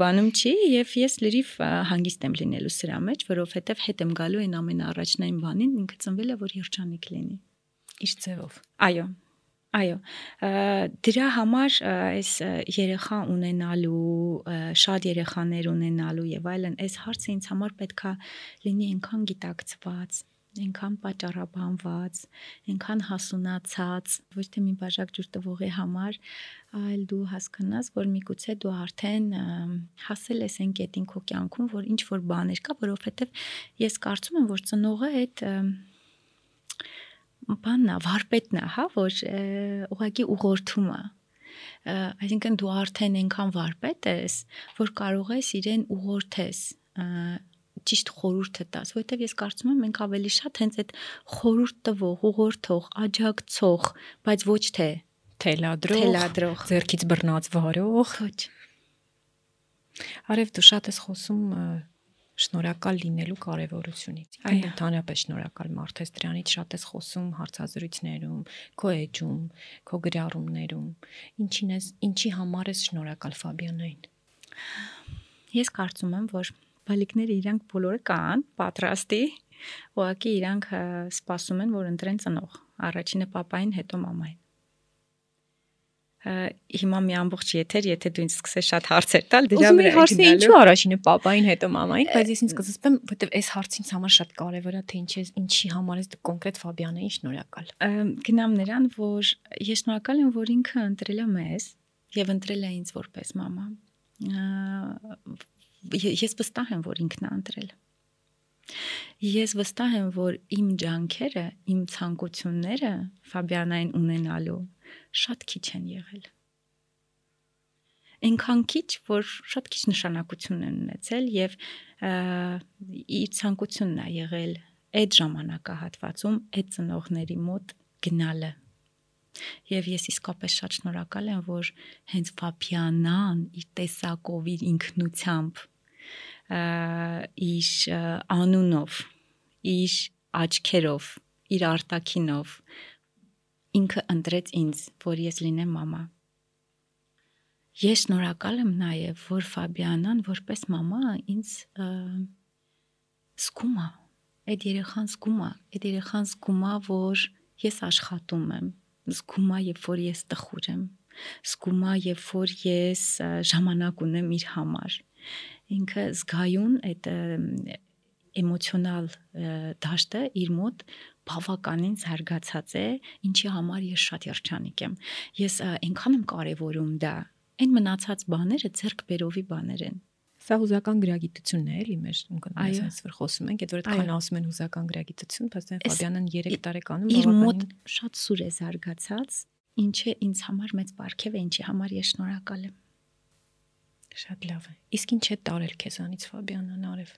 Speaker 1: բանում չի եւ ես լրիվ հանգիստ եմ լինելու սրա մեջ, որովհետև հետ եմ գալու այն ամենաառաջնային բանին, ինքը ծնվել է որ երջանիկ լինի
Speaker 2: իր ձևով։
Speaker 1: Այո, Այո, դրա համար այս երեխա ունենալու, շատ երեխաներ ունենալու եւ այլն, այս հարցը ինձ համար պետքա լինի այնքան գիտակցված, այնքան պատճառաբանված, այնքան հասունացած, ոչ թե մի բաժակ ջուր տվողի համար, այլ դու հասկանաս, որ միգուցե դու արդեն հասել ես այն կետին քո կյանքում, որ ինչ որ բաներ կա, որովհետև ես կարծում եմ, որ ծնողը այդ բաննա, վարպետն է, հա, որ ուղղակի ուղղորդում է այսինքն դու արդեն այնքան վարպետ ես, որ կարող ես իրեն ուղղորդես ճիշտ խորհուրդը տաս, որովհետև ես կարծում եմ մենք ավելի շատ հենց այդ խորհուրդ տվող, ուղղորդող, աջակցող, բայց ոչ թե
Speaker 2: թելադրող,
Speaker 1: թելադրող,
Speaker 2: ձերքից բռնած վարող։
Speaker 1: Ոչ։
Speaker 2: Արև դու շատ ես խոսում շնորհակալ լինելու կարևորությունից։ Այն ընդհանրապես շնորհակալ մարդ ես դրանից շատ ես խոսում հարցազրույցներում, քո էջում, քո գրառումներում։ Ինչին ես, ինչի համար ես շնորհակալ Ֆաբիանային։
Speaker 1: Ես կարծում եմ, որ բալիկները իրանք բոլորը կան, պատրաստի, ուղղակի իրանք սպասում են, որ ընտրեն ծնող։ Առաջինը papayin, հետո մամային հիմա մի ամբողջ եթեր, եթե դու ինձ սկսես շատ հարցեր տալ,
Speaker 2: դրա վրա հարցն է ինչու առաջինը papayin, հետո մամային, բայց ես ինձ կզսպեմ, որովհետև այս հարցին համար շատ կարևոր է, թե ինչ է, ինչի համար ես դու կոնկրետ Ֆաբիանային շնորհակալ։
Speaker 1: Գնամ նրան, որ ես շնորհակալ եմ, որ ինքը ընտրել է մեզ եւ ընտրել է ինձ որպես մամա ես վստահ եմ, որ ինքն է ընտրել։ Ես վստահ եմ, որ իմ ջանքերը, իմ ցանկությունները Ֆաբիանային ունենալու շատ քիչ են եղել։ Այնքան քիչ, որ շատ քիչ նշանակություն են ունեցել եւ իր ցանկությունն է եղել այդ ժամանակահատվածում այդ ծնողների մոտ գնալը Եվ ես իսկապես շատ շնորհակալ եմ, որ հենց Ֆաբիանան իր տեսակով, իր ինքնությամբ իր անունով, իր աչքերով, իր արտակինով ինքը ընտրեց ինձ, որ ես լինեմ մամա։ Ես շնորհակալ եմ նաև, որ Ֆաբիանան որպես մամա ինձ զգում է, այդ երեխան զգում է, այդ երեխան զգում է, որ ես աշխատում եմ, զգում է, երբ որ ես տխուր եմ, զգում է, երբ որ ես ժամանակ ունեմ իր համար։ Ինքը զգայուն այդ էմոցիոնալ դաշտը իր մոտ բավականին զարգացած է, ինչի համար ես շատ երջանիկ եմ։ Ես այնքան եմ կարևորում դա, այն մնացած բաները ձերք բերովի բաներ են
Speaker 2: Սա հուզական գրագիտությունն է, էլի մեր այս որ խոսում ենք, այդ որ այդքան ասում են հուզական գրագիտություն, բայց այն Ֆաբիանն 3 տարեկանում
Speaker 1: իր մոտ շատ սուր է զարգացած, ինչը ինձ համար մեծ բարգև է, ինչի համար ես շնորհակալ եմ։
Speaker 2: Շատ լավ է։ Իսկ ինչ է տարել քեզանից Ֆաբիանն արև։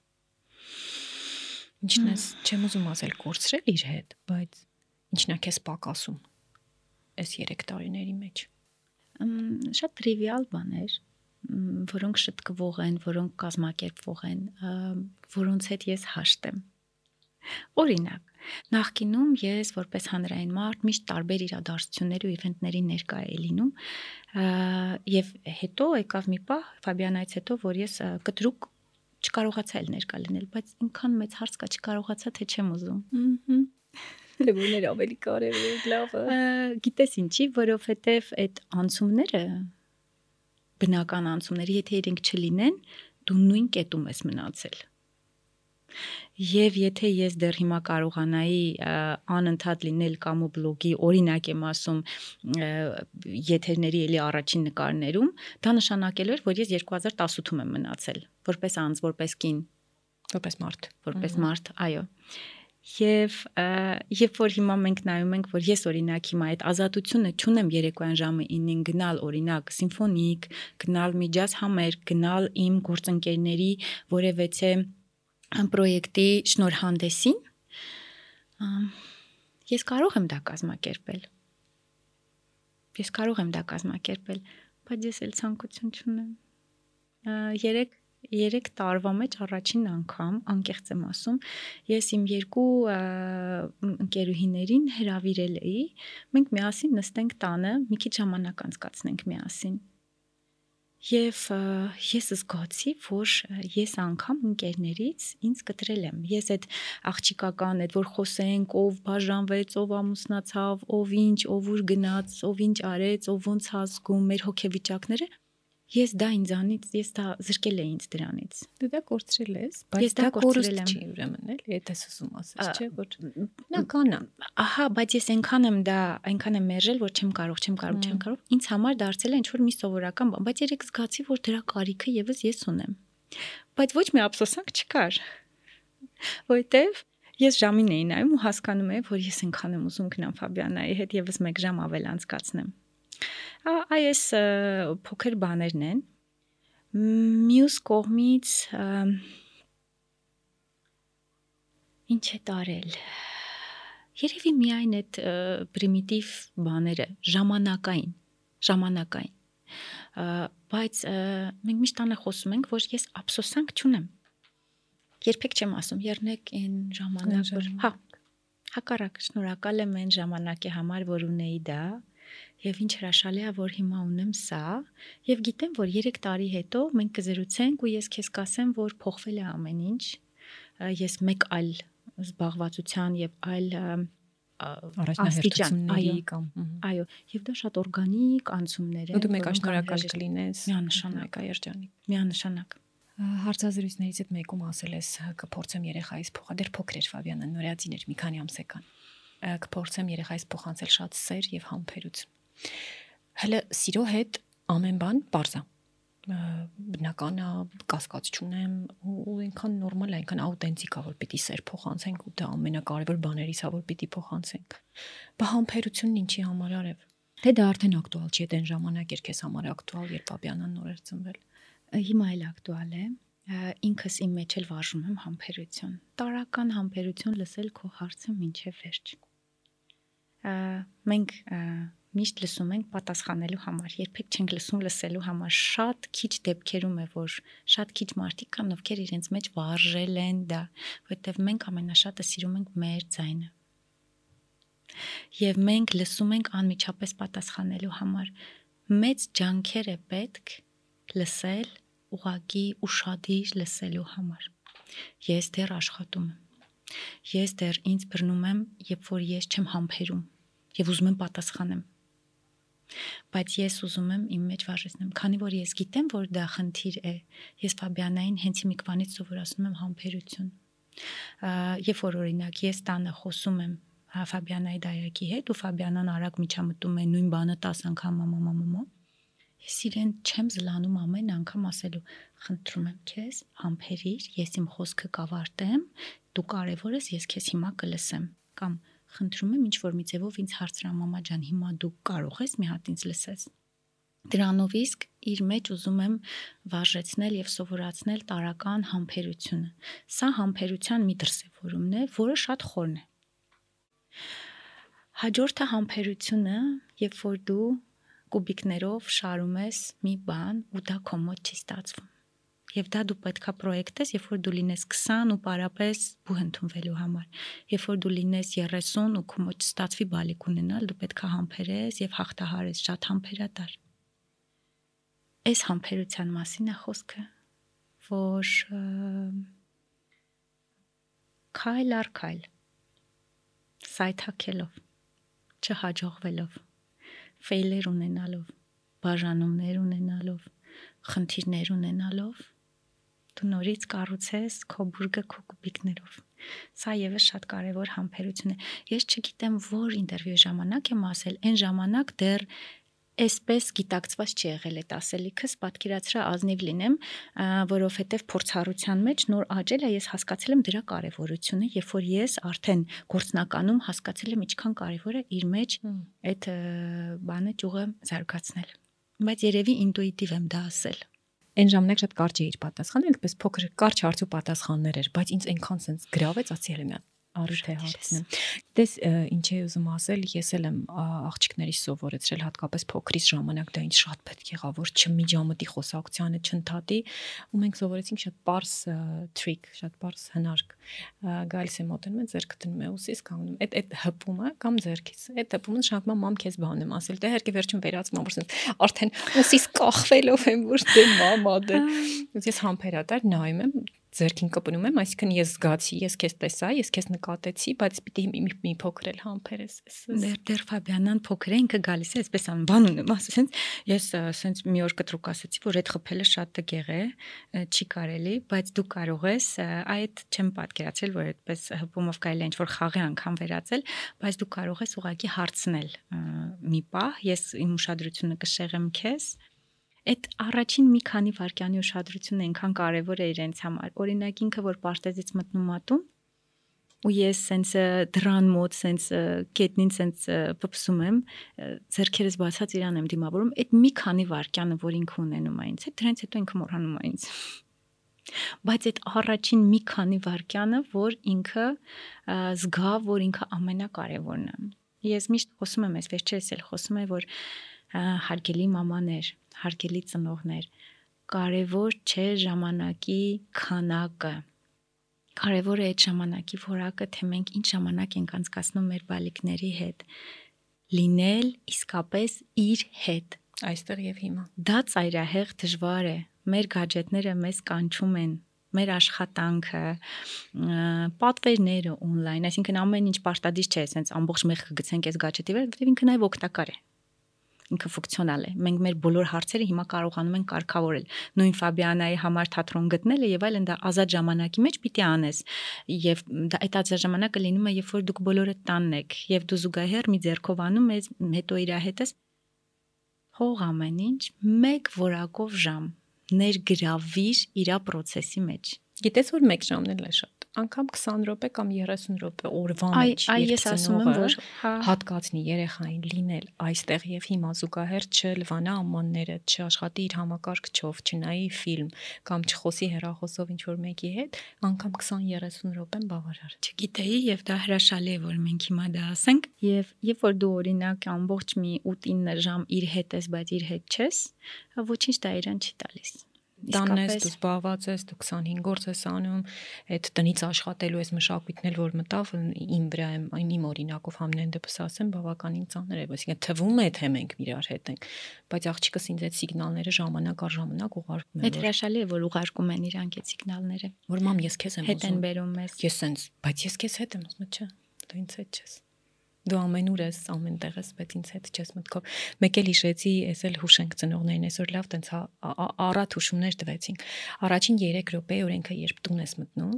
Speaker 2: Ինչն է, չեմ ուզում ասել կորցրել իր հետ, բայց ինչն է քեզ պակասում այս 3 տարիների մեջ։
Speaker 1: Շատ տրիվիալ բաներ, որոնք շտկվող են, որոնք կազմակերպվող են, որոնց հետ ես հաշտ եմ։ Օրինակ, նախկինում ես որպես հանրային մարդ միշտ տարբեր իրադարձությունների ու իվենտների ներկա էի լինում, եւ հետո եկավ մի պահ Ֆաբիանայից հետո, որ ես կտրուկ չկարողացա էլ ներկա լինել, բայց ինքան մեծ հարց կա չկարողացա թե չեմ ուզում։ Ահա
Speaker 2: Թե որներ ավելի կարևոր է, լավը։
Speaker 1: Գիտես ինչի, որովհետև այդ անցումները բնական անցումների, եթե իրենք չլինեն, դու նույն կետում ես մնացել։ Եվ եթե ես դեռ հիմա կարողանայի անընդհատ լինել կամ ու բլոգի օրինակ եմ ասում եթերների էլի առաջին նկարներում, դա նշանակելու էր, որ ես 2018-ում եմ մնացել, որպես անձ, որպես կին,
Speaker 2: որպես մարդ,
Speaker 1: որպես մարդ, այո։ Եվ երբ որ հիմա մենք նայում ենք, որ ես օրինակ հիմա այդ ազատությունը ճունեմ երեկոյան ժամը 9-ին գնալ օրինակ սիմֆոնիկ, գնալ միջաց համեր, գնալ իմ գործընկերների որևէցե պրոյեկտի շնորհանդեսին, ես կարող եմ դա կազմակերպել։ Ես կարող եմ դա կազմակերպել, բայց ես էլ ցանկություն չունեմ։ Երեք 3 տարվա մեջ առաջին անգամ, անկեղծ եմ ասում, ես իմ երկու ընկերուհիներին հրավիրել էի, մենք միասին նստենք տանը, մի քիչ ժամանակ անցկացնենք միասին։ Եվ ես զգացի, որ ես անգամ ընկերներից ինձ կտրել եմ։ Ես այդ աղջիկական, այդ որ խոսենք, ով բաժանվեց, ով ամուսնացավ, ով ինչ, ով ուր գնաց, ով ինչ արեց, ով ոնց ազգում, մեր հոգեվիճակները Ես դա ինձանից, ես դա զրկել էի ինձ դրանից։
Speaker 2: Դու դա կորցրել ես, բայց
Speaker 1: դա կորցրել եմ։
Speaker 2: չի ուրեմն էլ, եթե սուսում ասես, չէ՞ որ բնական է։
Speaker 1: Ահա, բայց ես այնքան եմ դա, այնքան եմ մերժել, որ չեմ կարող, չեմ կարող, չեմ կարող։ Ինձ համար դարձել է ինչ որ մի սովորական բան, բայց երեք զգացի, որ դրա կարիքը եւս ես ունեմ։ Բայց ոչ մի ափսոսանք չկար։ Որտեվ ես ժամին էի նայում ու հասկանում էի, որ ես այնքան եմ ուզում գնամ Ֆաբիանայի հետ եւս 1 ժամ ավել անցկացնեմ։ Ա, Այս փոքր բաներն են։ Մյուս կողմից ինչ է տարել։ Երևի միայն այդ պրիմիտիվ բաները, ժամանակային, ժամանակային։ Բայց մենք միշտ անը խոսում ենք, որ ես ափսոսանք չունեմ։ Երբեք չեմ ասում, երնեք այն ժամանակ, որ
Speaker 2: ժամանակ։
Speaker 1: հա, հակառակ շնորհակալ եմ այն ժամանակի համար, որ ունեի դա, եւ ինչ հրաշալի է, որ հիմա ունեմ սա, եւ գիտեմ, որ 3 տարի հետո մենք կզրուցենք ու ես քեզ կասեմ, որ փոխվել է ամեն ինչ։ Ես մեկ այլ զբաղվածության եւ այլ
Speaker 2: Առաջնահերթությունների կամ
Speaker 1: այո, եւ դա շատ օրգանիկ անցումներ
Speaker 2: ու դու մեկ
Speaker 1: որոնք
Speaker 2: շնորհակալ
Speaker 1: անհրաժեշտ-
Speaker 2: կլինես
Speaker 1: Միանշանակ։
Speaker 2: մեկ երջանիկ
Speaker 1: Միանշանակ։
Speaker 2: Հարցազրույցներից հետ մեկում ասել ես կփորձեմ երեխայից փոխա դեռ փոքր էր Ֆաբիանը նորածին էր մի քանի ամսեկան կփորձեմ երեխայից փոխանցել շատ սեր եւ համբերություն հələ սիրո հետ ամեն բան པարզա բնական է կասկած չունեմ ու այնքան նորմալ է այնքան աուտենտիկ է որ պիտի սեր փոխանցենք ու դա ամենակարևոր բաներից է որ պիտի փոխանցենք բա համբերությունն ինչի համար արև թե դա արդեն ակտուալ չի այն ժամանակ էր քեզ համար ակտուալ երբ Ֆաբիանան նոր էր ծնվել
Speaker 1: Հիմա էլ ակտուալ է։ Ինքս իմ մեջ էլ վարժում եմ համբերություն։ Տարական համբերություն լսել քո հարցը ինչև վերջ մենք միշտ լսում ենք պատասխանելու համար, երբեք չենք լսում լսելու համար։ Շատ քիչ դեպքերում է, որ շատ քիչ մարդիկ կան, ովքեր իրենց մեջ վարժել են դա, որովհետև մենք ամենաշատը սիրում ենք մեր ձայնը։ Եվ մենք լսում ենք անմիջապես պատասխանելու համար։ Մեծ ջանքեր է պետք լսել, ուղագի ուրشادիր լսելու համար։ Ես դեռ աշխատում եմ Ես դեռ ինձ բռնում եմ, երբ որ ես չեմ համբերում եւ ուզում եմ պատասխանեմ։ Բայց ես ուզում եմ իմ մեջ վարժեցնեմ, քանի որ ես գիտեմ, որ դա խնդիր է։ Ես Ֆաբիանային հենց իմիկվանից սովորացնում եմ համբերություն։ Երբ որ օրինակ ես տանը խոսում եմ Ֆաբիանայի դայակի հետ ու Ֆաբիանան արագ միջամտում է նույն բանը 10 անգամ մամա մամա Ես իրեն չեմ զլանում ամեն անգամ ասելու, խնդրում եմ քեզ, համբերիր, ես իմ խոսքը կավարտեմ, դու կարևոր ես, ես քեզ հիմա կլսեմ կամ խնդրում եմ ինչ որ մի ձևով ինձ հարցրա մամա ջան, հիմա դու կարող ես մի հատ ինձ լսես։ Դրանով իսկ իր մեջ ուզում եմ վարժեցնել եւ սովորացնել տարական համբերությունը։ Սա համբերության մի դրսևորումն է, որը շատ խորն է։ Հաջորդը համբերությունը, երբ որ դու կուբիկներով շարում ես մի բան ու դա քո մոտ չի ստացվում։ Եվ դա դու պետքա պրոյեկտես, երբ որ դու լինես 20 ու պարապես բու ընդունվելու համար։ Երբ որ դու լինես 30 ու քո մոտ չստացվի բալիկ ունենալ, դու պետքա համբերես եւ հաղթահարես շատ համբերատար։ Այս համբերության մասին է խոսքը, որ քայլ առ քայլ սայթակելով չհաջողվելով ֆեյլեր ունենալով, բաժանումներ ունենալով, խնդիրներ ունենալով դու նորից կառուցես քո բուրգը քո կուբիկներով։ Սա եւս շատ կարեւոր համբերություն է։ Ես չգիտեմ որ ինտերվյուի ժամանակ եմ ասել, այն ժամանակ դեռ այսպես գիտակցված չի եղել այդ ասելիքս, պատկերացրա ազնիվ լինեմ, որովհետև փորձառության մեջ նոր աճել է, ես հասկացել եմ դրա կարևորությունը, երբ որ ես արդեն գործնականում հասկացել եմ ինչքան կարևոր է իր մեջ այդ բանը ճյուղը զարգացնել։ Բայց երևի ինտուիտիվ եմ դա ասել։
Speaker 2: Այն ժամանակ շատ կարճ էիր պատասխանել, այդպես փոքր կարճ հարց ու պատասխաններ էր, բայց ինձ այնքան sense գրավեց, ասի ելեմ առիթ
Speaker 1: է
Speaker 2: հացնում։ Դες ինչ էի ուզում ասել, ես էլ եմ աղջիկների սովորեցրել հատկապես փոքրից ժամանակ դա ինձ շատ պետք եղավ, որ չմիջամտի խոսակցությանը չընդհատի, ու մենք սովորեցինք շատ པարս trick, շատ པարս հնարք։ Գալիս է մոտենում է, ձերքը դնում է ուսից կանգնում։ Այդ այդ հպումը կամ ձերքից։ Այդ հպումը շատմա մամ քեզ բանում ասել, դե հերկե վերջում վերածվում որ ասես արդեն ուսից կախվելով եմ որ դե մամա դե։ Ես համբերատար նայում եմ, ձերքին կպնում եմ, այսինքն ես զգացի, ես քեզ տեսա, ես քեզ նկատեցի, բայց պիտի մի, մի, մի փոքր էլ համբեր ես։
Speaker 1: Դեր դեր Ֆաբիանան փոքր է ինքը գալիս է, այսպես անվան ունեմ, ասենց ես ասենց մի օր կտրուկ ասացի, որ այդ խփելը շատ տգեղ է, չի կարելի, բայց դու կարող ես այդ չեմ պատկերացրել, որ այդպես հպումով կարելի է ինչ-որ խաղի անգամ վերածել, բայց դու կարող ես ուղղակի հարցնել մի պահ, ես իմ ուշադրությունը կշեղեմ քեզ այդ առաջին մի քանի վարքյանի ուշադրությունը այնքան կարևոր է իրենց համար։ Օրինակ ինքը որ պարտեզից մտնում ատում ու ես սենց դրան մոտ սենց գետնին սենց փփսում եմ зерքերս բացած իրան եմ դիմավորում այդ մի քանի վարքյանը որ ինքը ունենում է ինձ հետ դրանից հետո ինքը մոռանում է ինձ բայց այդ առաջին մի քանի վարքյանը որ ինքը զգա որ ինքը ամենակարևորն է ես միշտ խոսում եմ այսպես չէ՞ էլ խոսում եմ որ հարգելի մամաներ հարգելի ծնողներ, կարևոր չէ ժամանակի քանակը։ Կարևոր է այդ ժամանակի որակը, թե մենք ինչ ժամանակ ենք անցկացնում մեր բալիկների հետ։ Լինել իսկապես իր հետ
Speaker 2: այստեղ եւ հիմա։
Speaker 1: Դա ծայրահեղ դժվար է։ Մեր գadgetները մեզ կանչում են մեր աշխատանքը, պատվերները on-line, այսինքն ամեն ինչ պարտադիր չէ, ասենց ամբողջ մեղքը գցենք այս գadget-ի վրա, որովհետև ինքը նաև օգտակար է ինքը ֆունկցիոնալ է։ Մենք մեր բոլոր հարցերը հիմա կարողանում ենք կարգավորել։ Նույն Ֆաբիանայի համար թատրոն գտնելը եւ այլն դա ազատ ժամանակի մեջ պիտի անես։ Եվ դա այդ ազատ ժամանակը լինում է, երբ որ դուք բոլորը տանն եք եւ դու զուգահեռ մի ձեռքով անում ես, հետո իր հետս հող ամեն ինչ մեկ որակով ժամ ներգրավիր իր process-ի մեջ։
Speaker 2: Գիտես որ 1 ժամն էլ է շատ անգամ 20 րոպե կամ 30 րոպե օրվա մեջ
Speaker 1: այ ես ասում եմ որ
Speaker 2: հա հատկացնի երեխային լինել այստեղ եւ հիմա զուգահեռ չլվանա ամանները, չաշխատի իր համակարգչով, չնայի ֆիլմ կամ չխոսի հեռախոսով ինչ որ մեկի հետ, անգամ 20-30 րոպեն բավարար։
Speaker 1: Չգիտեի եւ դա հրաշալի է որ մենք հիմա դա ասենք եւ երբ որ դու օրինակ ամբողջ մի 8-9 ժամ իր հետ ես, բայց իր հետ չես, ոչինչ դա իրան չի տալիս
Speaker 2: տանես, դու զբաղված ես, դու 25 գործ ես անում, այդ տնից աշխատելու ես մշակույթն էլ որ մտավ իմ վրա եմ, այն իմ օրինակով համենայն դեպս ասեմ, բավականին ծանր է, այսինքն թվում է թե մենք իրար հետ ենք, բայց աղջիկս ինձ այդ սիգնալները ժամանակ առ ժամանակ ուղարկում
Speaker 1: են։ Այդ հրաշալի է, որ ուղարկում են իրանք այդ սիգնալները։
Speaker 2: Որ մամ ես քեզ եմ
Speaker 1: ուզում։ Հետ են բերում ես։
Speaker 2: Ես sense, բայց ես քեզ հետ եմ ուզում, չէ։ Դու ինձ հետ չես դու ամենուր ես ամենտեղ ես բայց ինձ հետ չես մտքով մեկ էլ հիշեցի ես էլ հուշենք ծնողներին այսօր լավ տենց առատ հուշումներ տվեցինք առաջին 3 րոպե օրենքը երբ տուն ես մտնում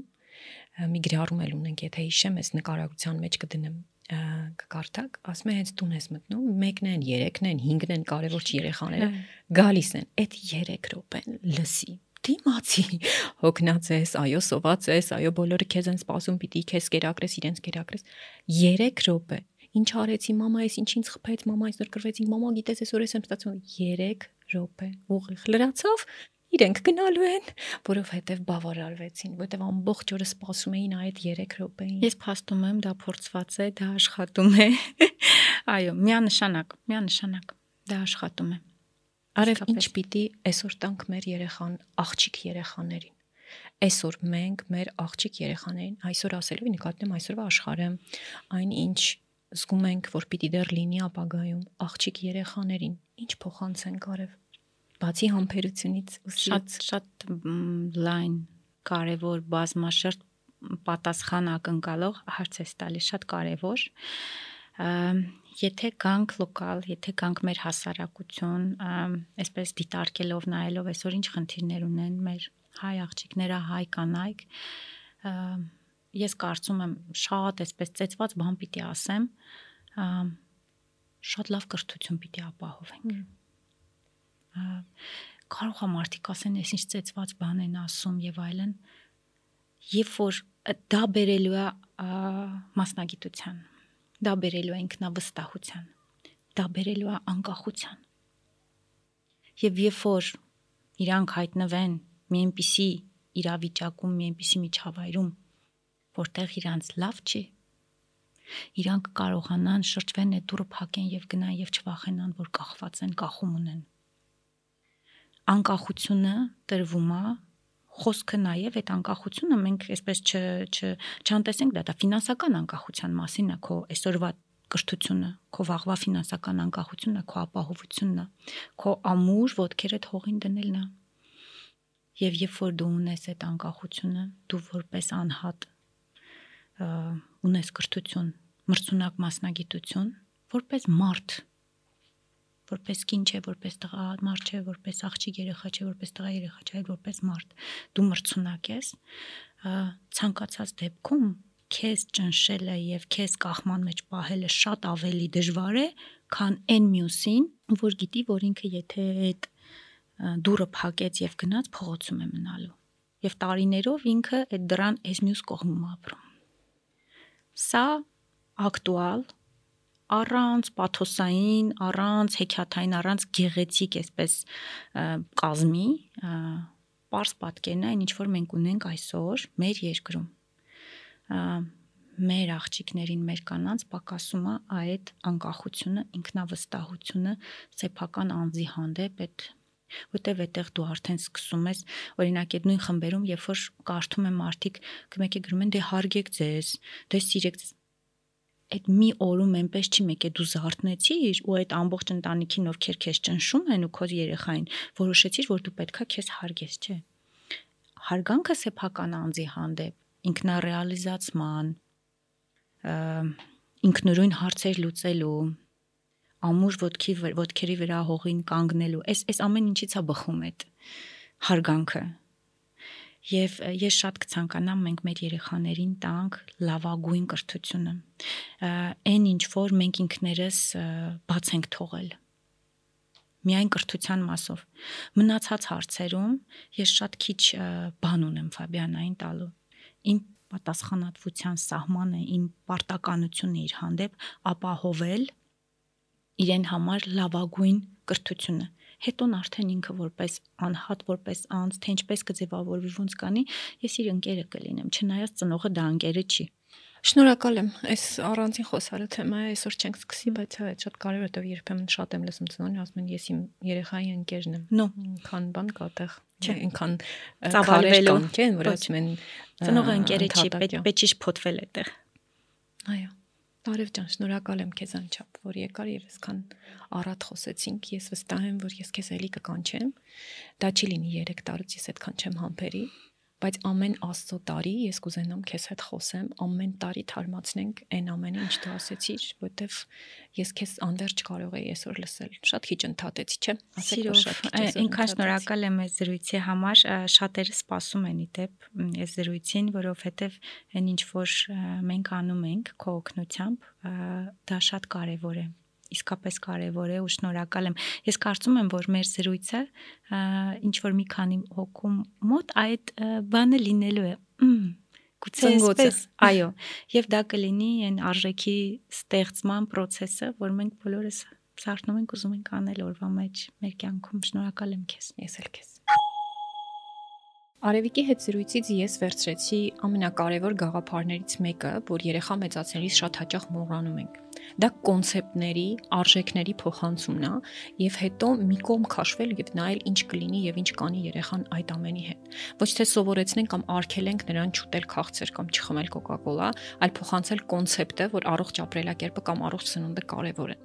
Speaker 2: մի գրառում էլ ունենք եթե հիշեմ ես նկարագրության մեջ կդնեմ կկարդակ, ասում է հենց տուն ես մտնում, մեկն են, երեքն են, հինգն են, կարևոր չի երեխաները, գալիս են, այդ 3 րոպեն լսի, դիմացի հոգնած ես, այո, սոված ես, այո, բոլորը քեզ են սպասում, պիտի քեզ կերակրես, իրենց կերակրես։ 3 րոպե ինչ արեցի մամա, ես ինչից խփեց մամա, այսօր կրվեցինք մամա, գիտես այսօր ես եմ ստացվում 3 րոպե ուղիղ լրացավ իրենք գնալու են, որովհետև բավարարվեցին, որովհետև ամբողջ օրը սպասում էին այդ 3 րոպեին։
Speaker 1: Ես փաստում եմ, դա փորձված է, դա աշխատում է։ Այո, միանշանակ, միանշանակ դա աշխատում է։
Speaker 2: Արև ինչ պիտի այսօր տանք մեր երեխան, աղջիկ երեխաներին այսօր մենք մեր աղջիկ երեխաներին այսօր ասելու նկատեմ այսօրվա աշխարհը այն ինչ զգում ենք, որ պիտի դեռ լինի ապագայում աղջիկ երեխաներին, ինչ փոխանցենք արև։ Բացի համբերությունից
Speaker 1: ու շատ շատ լայն կարևոր բազմաշերտ պատասխան ակնկալող հարց է տալի, շատ կարևոր եթե գանք լոկալ, եթե գանք մեր հասարակություն, այսպես դիտարկելով նայելով այսօր ինչ խնդիրներ ունեն մեր հայ աղջիկները, հայ կանայք, ես կարծում եմ շատ այսպես ծեծված բան պիտի ասեմ, շատ լավ կրթություն պիտի ապահովենք։ Կարող է մարդիկ ասեն, ես ինչ ծեծված բան են ասում եւ այլն, երբ որ դա բերելու է մասնագիտության, դա բերելու է ինքնավստահության, դա բերելու է անկախության։ Եվ երբ որ իրանք հայտնվեն մի այնպիսի իրավիճակում, մի այնպիսի միջավայրում, որտեղ իրանց լավ չի իրանք կարողանան շրջվեն այդ դուրը փակեն եւ գնան եւ չվախենան որ կախված են կախում ունեն անկախությունը տրվում է խոսքը նաև այդ անկախությունը մենք այսպես չ չանտեսենք դա դա ֆինանսական անկախության մասին է քո այսօրվա կրթությունը, քո վաղվա ֆինանսական անկախությունը, քո ապահովությունն է, քո ամուր ոդքերը հողին դնելն է։ Եվ երբ որ դու ունես այդ անկախությունը, դու որպես անհատ ունես կրթություն, մրցունակ մասնագիտություն, որպես մարդ որպես կին չէ, որպես տղա մարդ չէ, որպես աղջիկ երեխա չէ, որպես տղա երեխա չէ, այլ որպես մարդ։ Դու մրցունակ ես, ցանկացած դեպքում քեզ ճնշելը եւ քեզ կախման մեջ պահելը շատ ավելի դժվար է, քան այն մյուսին, որ գիտի, որ ինքը եթե այդ դուրը փակեց եւ գնաց փողոցում է մնալու։ Եվ տարիներով ինքը այդ դրան այս մյուս կողմում ապրում։ Սա ակտուալ առանց պաթոսային, առանց հեքիաթային, առանց գեղեցիկ այսպես կազմի, པարս պատկերն է, ինչ որ մենք ունենք այսօր մեր երկրում մեր աղջիկներին, մեր կանանց պակասում է այդ անկախությունը, ինքնավստահությունը սեփական անձի հանդեպ այդ որտեվ այդտեղ դու արդեն սկսում ես օրինակ այդ նույն խմբերում երբ որ կարդում եմ մարդիկ կմեկը գրում են դե հարգեք ձեզ դե սիրեք ձեզ այդ մի օրում այնպես չի մեկ է դու զարթնեցիր ու այդ ամբողջ ընտանիքին ովքեր քեզ ճնշում են ու քո երեխային որոշեցիր որ դու պետքա քեզ հարգես չէ հարգանքը սեփական անձի հանդեպ ինքնարեալիզացման ինքնուրույն հարցեր լուծելու ամուր ոդքի ոդքերի վրա հողին կանգնելու այս այս ամեն ինչից է բխում այդ հարգանքը Եվ ես շատ կցանկանամ մենք մեր երեխաներին տանք լավագույն կրթությունը։ Այն ինչ որ մենք ինքներս բաց ենք թողել միայն կրթության մասով։ Մնացած հարցերում ես շատ քիչ բան ունեմ Ֆաբիանային տալու։ Իմ պատասխանատվության սահմանը, իմ պարտականությունը իր հանդեպ ապահովել իրեն համար լավագույն կրթությունը հետոն արդեն ինքը որպես անհատ, որպես անձ, թե ինչպես կձևավորվի ոնց կանի, ես իր ընկերը կլինեմ, չնայած ծնողը դա ընկերը չի։
Speaker 2: Շնորհակալ եմ։ Այս առանցին խոսալու թեմայը այսօր չենք սկսի, բայց հա շատ կարևոր է, որ երբեմն շատ եմ լսում ծնողներ ասում են ես իմ երեխայի ընկերն եմ։
Speaker 1: Նո,
Speaker 2: քան բան կա տեղ։ Չէ, այնքան
Speaker 1: ծավալվելու,
Speaker 2: չէ, որ ասում են
Speaker 1: ծնողը ընկերը չի, պետք է փոթվել այդտեղ։
Speaker 2: Այո։ Արև ջան, շնորհակալ եմ քեզ անչափ, որ եկար եւ այսքան առատ խոսեցինք։ Ես վստահ եմ, որ ես քեզ էլի կկանչեմ։ Դա չի լինի 3 տարուց ես այդքան չեմ համբերի, բայց ամեն աստծո տարի ես կուզենամ քեզ հետ խոսեմ, ամեն տարի թարմացնենք այն ամենը, ինչ դու ասեցիր, որովհետև ես քեզ անverջ կարող եի այսօր լսել։ Շատ քիչ ընդհատեցի, չէ՞։
Speaker 1: Ասեք որ շատ քիչ։ Ինքան շնորհակալ եմ այս զրույցի համար, շատերը սպասում են իդեպ այս զրույցին, որովհետև այն ինչ որ մենք անում ենք քո օգնությամբ, դա շատ կարևոր է իսկապես կարևոր է ու շնորհակալ եմ։ Ես կարծում եմ, որ մեր զրույցը ինչ որ մի քանի հոգում մոտ այդ բանը լինելու է։ Գուցե այսպես, այո, եւ դա կլինի այն արժեքի ստեղծման process-ը, որ մենք բոլորս սարթնում ենք ուզում ենք անել օրվա մեջ մեր կյանքում։ Շնորհակալ եմ քեզ։
Speaker 2: Ես էլ քեզ։ Արևիկի հետ զրույցից ես վերցրեցի ամենակարևոր գաղափարներից մեկը, որ երեխա մեծացնելիս շատ հաճախ մոռանում ենք Դա կոնցեպտների, արժեքների փոխանցումն է եւ հետո մի կողմ քաշվել եւ նայել ինչ կլինի եւ ինչ կանի երեխան այդ ամենի հետ։ Ոչ թե սովորեցնենք կամ արգելենք նրան չուտել քաղցր կամ չխմել կոկա-կոլա, այլ փոխանցել կոնցեպտը, որ առողջ ապրելակերպը կամ առողջ սնունդը կարեւոր է։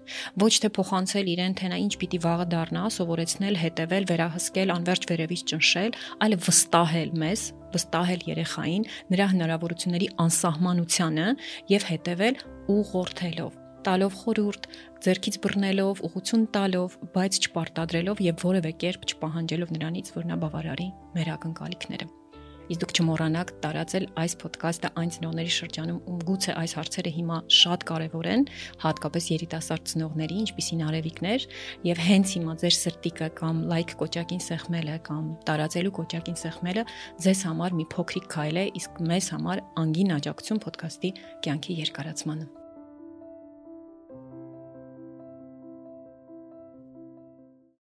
Speaker 2: Ոչ թե փոխանցել իրեն թե նա ինչ պիտի վաղը դառնա, սովորեցնել, հետևել, վերահսկել, անverջ վերևից ճնշել, այլ վստահել մեզ վստահել երեխային նրա հնարավորությունների անսահմանությանը եւ հետևել ուղղորդելով տալով խորուրդ, ձերքից բռնելով, ուղություն տալով, բայց չպարտադրելով եւ որևէ կերպ չպահանջելով նրանից, որ նա բավարարի մեր ակնկալիքները։ Իսկ դուք չմոռանաք տարածել այս ոդկասթը այն ծնողների շրջանում, ում գուցե այս հարցերը հիմա շատ կարևոր են, հատկապես երիտասարդ ծնողների, ինչպիսին արևիկներ, եւ հենց հիմա ձեր սրտիկը կամ լայք կոճակին սեղմելը կամ տարածելու կոճակին սեղմելը ձեզ համար մի փոքրիկ քայլ է, իսկ մեզ համար անգին աջակցություն ոդկասթի կյանքի երկարացմանը։